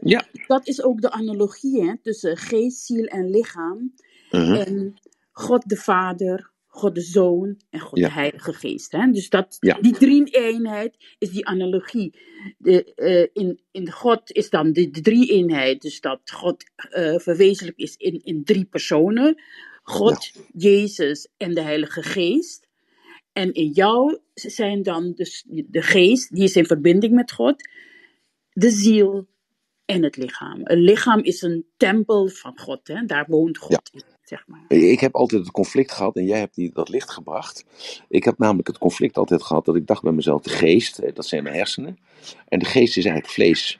Ja. Dat is ook de analogie hè, tussen geest, ziel en lichaam. Mhm. En God de Vader, God de Zoon en God de Heilige Geest. Hè? Dus dat, die drie-eenheid is die analogie. De, uh, in, in God is dan de, de drie-eenheid, dus dat God uh, verwezenlijk is in, in drie personen. God, Jezus en de Heilige Geest. En in jou zijn dan dus de geest, die is in verbinding met God, de ziel, en het lichaam. Een lichaam is een tempel van God, hè? daar woont God in. Zeg maar. Ik heb altijd het conflict gehad, en jij hebt die, dat licht gebracht. Ik heb namelijk het conflict altijd gehad dat ik dacht bij mezelf: de geest, dat zijn mijn hersenen. En de geest is eigenlijk vlees.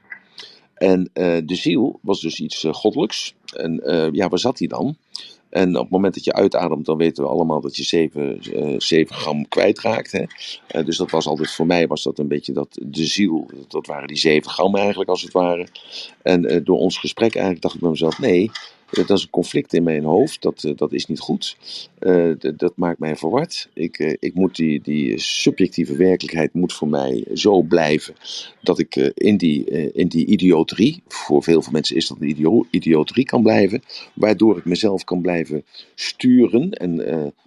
En uh, de ziel was dus iets uh, goddelijks. En uh, ja, waar zat die dan? En op het moment dat je uitademt, dan weten we allemaal dat je 7, uh, 7 gram kwijtraakt. Hè? Uh, dus dat was altijd voor mij was dat een beetje dat, de ziel. Dat waren die 7 gram eigenlijk als het ware. En uh, door ons gesprek eigenlijk dacht ik bij mezelf: nee, dat is een conflict in mijn hoofd. Dat, eh, dat is niet goed. Uh, dat maakt mij verward. Ik, ik moet die, die subjectieve werkelijkheid moet voor mij zo blijven dat ik in, die, in die idioterie, voor veel van mensen is dat een idio idioterie kan blijven, waardoor ik mezelf kan blijven sturen en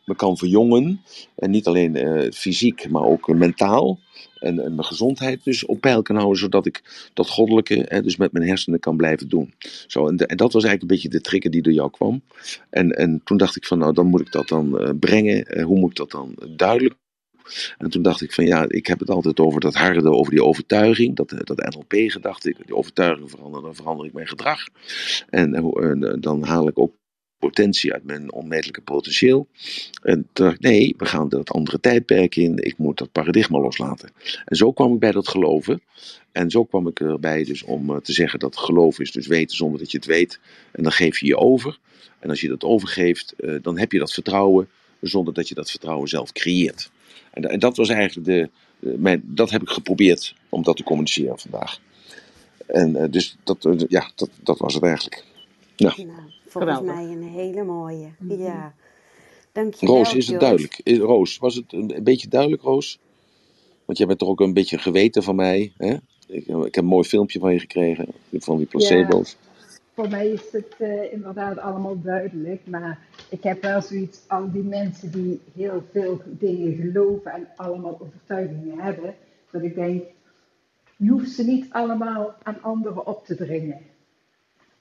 me kan verjongen. En niet alleen fysiek, maar ook mentaal en, en, mijn gezondheid dus op peil kan houden, zodat ik dat goddelijke hè, dus met mijn hersenen kan blijven doen. Zo, en, en, dat was eigenlijk een beetje de trigger die door jou kwam. En, en toen dacht ik van nou, dan moet ik dat dan uh, brengen. Uh, hoe moet ik dat dan duidelijk en toen dacht ik van ja, ik heb het altijd over dat harde, over die overtuiging, dat, eh, dat NLP-gedachte, die overtuiging veranderen, dan verander ik mijn gedrag. En, en dan haal ik ook potentie uit mijn onmetelijke potentieel. En toen dacht ik, nee, we gaan dat andere tijdperk in. Ik moet dat paradigma loslaten. En zo kwam ik bij dat geloven. En zo kwam ik erbij dus om eh, te zeggen dat geloof is dus weten zonder dat je het weet. En dan geef je je over. En als je dat overgeeft, eh, dan heb je dat vertrouwen zonder dat je dat vertrouwen zelf creëert. En, dat was eigenlijk de, mijn, dat heb ik geprobeerd om dat te communiceren vandaag. En dus dat, ja, dat, dat was het eigenlijk. Ja. Volgens Geweldig. mij een hele mooie. Mm -hmm. Ja. Dankjewel, Roos, is het duidelijk? Is, Roos, was het een, een, beetje duidelijk, Roos? Want jij bent toch ook een beetje geweten van mij. Hè? Ik, ik, heb een mooi filmpje van je gekregen, van die placebo's. Ja, voor mij is het uh, inderdaad allemaal duidelijk. Maar ik heb wel zoiets, al die mensen die heel veel dingen geloven en allemaal overtuigingen hebben, dat ik denk, je hoeft ze niet allemaal aan anderen op te dringen.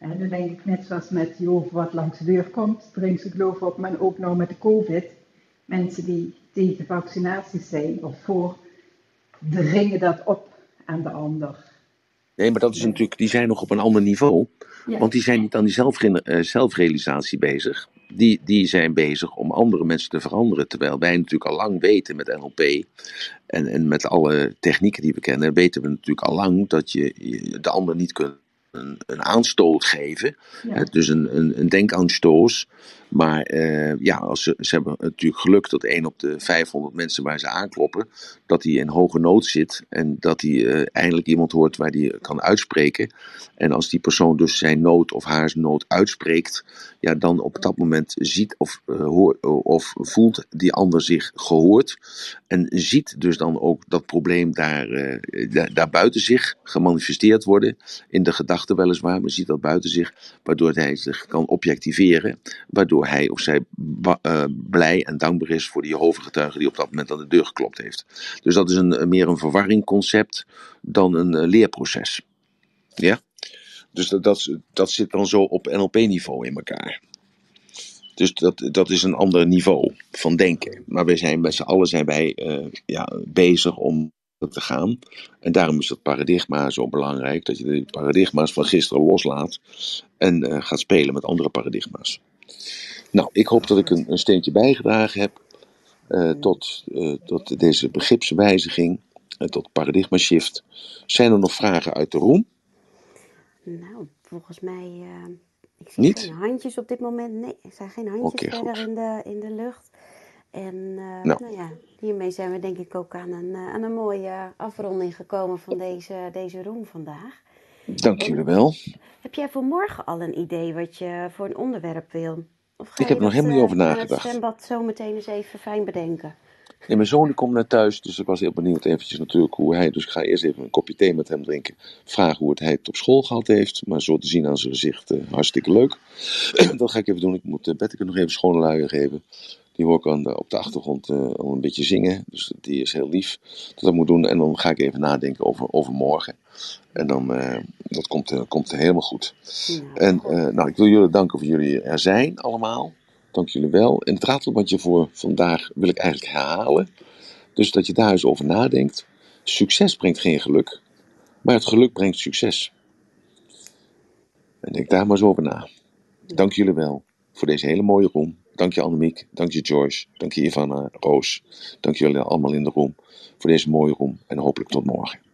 En dan denk ik net zoals met Jehovah wat langs de deur komt, dringt ze geloof op, maar ook nou met de COVID. Mensen die tegen vaccinaties zijn of voor, dringen dat op aan de ander. Nee, maar dat is natuurlijk, die zijn nog op een ander niveau. Want die zijn niet aan die eh, zelfrealisatie bezig. Die, die zijn bezig om andere mensen te veranderen. Terwijl wij natuurlijk al lang weten met NLP en, en met alle technieken die we kennen, weten we natuurlijk al lang dat je de ander niet kunt een, een aanstoot geven. dus een, een, een denkaanstoot. Maar uh, ja, als ze, hebben natuurlijk geluk dat één op de 500 mensen waar ze aankloppen, dat hij in hoge nood zit en dat hij uh, eindelijk iemand hoort waar hij kan uitspreken. En als die persoon dus zijn nood of haar nood uitspreekt, ja, dan op dat moment ziet of, uh, hoort, of voelt die ander zich gehoord. En ziet dus dan ook dat probleem daar, daar, daar buiten zich gemanifesteerd worden. In de gedachten weliswaar, maar ziet dat buiten zich, waardoor hij zich kan objectiveren. Waardoor hij of zij uh, blij en dankbaar is voor die Jehovah-getuige die op dat moment aan de deur geklopt heeft. Dus dat is een, meer een verwarringconcept dan een uh, leerproces. Ja? Dus dat, dat, zit dan zo op NLP-niveau in elkaar. Dus dat, dat is een ander niveau van denken. Maar wij zijn met z'n allen zijn wij, ja, bezig om te gaan. En daarom is dat paradigma zo belangrijk. Dat je de paradigma's van gisteren loslaat en gaat spelen met andere paradigma's. Nou, ik hoop dat ik een, een steentje bijgedragen heb uh, tot, uh, tot deze begripswijziging, uh, tot paradigma shift. Zijn er nog vragen uit de room? Nou, volgens mij. ik zie Niet? geen handjes op dit moment. Nee, er zijn geen handjes okay, verder in de, in de lucht. En nou. nou. ja, hiermee zijn we denk ik ook aan een, aan een mooie afronding gekomen van deze, deze room vandaag. Dank jullie wel. Heb jij voor morgen al een idee wat je voor een onderwerp wil? Ik heb er nog helemaal niet over nagedacht. Ik het zwembad zo meteen eens even fijn bedenken. Nee, mijn zoon die komt net thuis, dus ik was heel benieuwd eventjes natuurlijk hoe hij... Dus ik ga eerst even een kopje thee met hem drinken. Vragen hoe het hij het op school gehad heeft. Maar zo te zien aan zijn gezicht, uh, hartstikke leuk. (clears throat) dat ga ik even doen. Ik moet uh, Betteke nog even schone luier geven. Die hoor ik aan de, op de achtergrond uh, al een beetje zingen. Dus die is heel lief dat dat moet doen. En dan ga ik even nadenken over, over morgen. En dan uh, dat komt, uh, komt helemaal goed. Ja, en nou, ik wil jullie danken voor jullie er zijn allemaal. Dank jullie wel. En het ratelbandje voor vandaag wil ik eigenlijk herhalen. Dus dat je daar eens over nadenkt. Succes brengt geen geluk, maar het geluk brengt succes. En denk daar maar eens over na. Dank jullie wel voor deze hele mooie room. Dank je Annemiek, dank je Joyce, dank je Ivana, Roos. Dank jullie allemaal in de room voor deze mooie room en hopelijk tot morgen.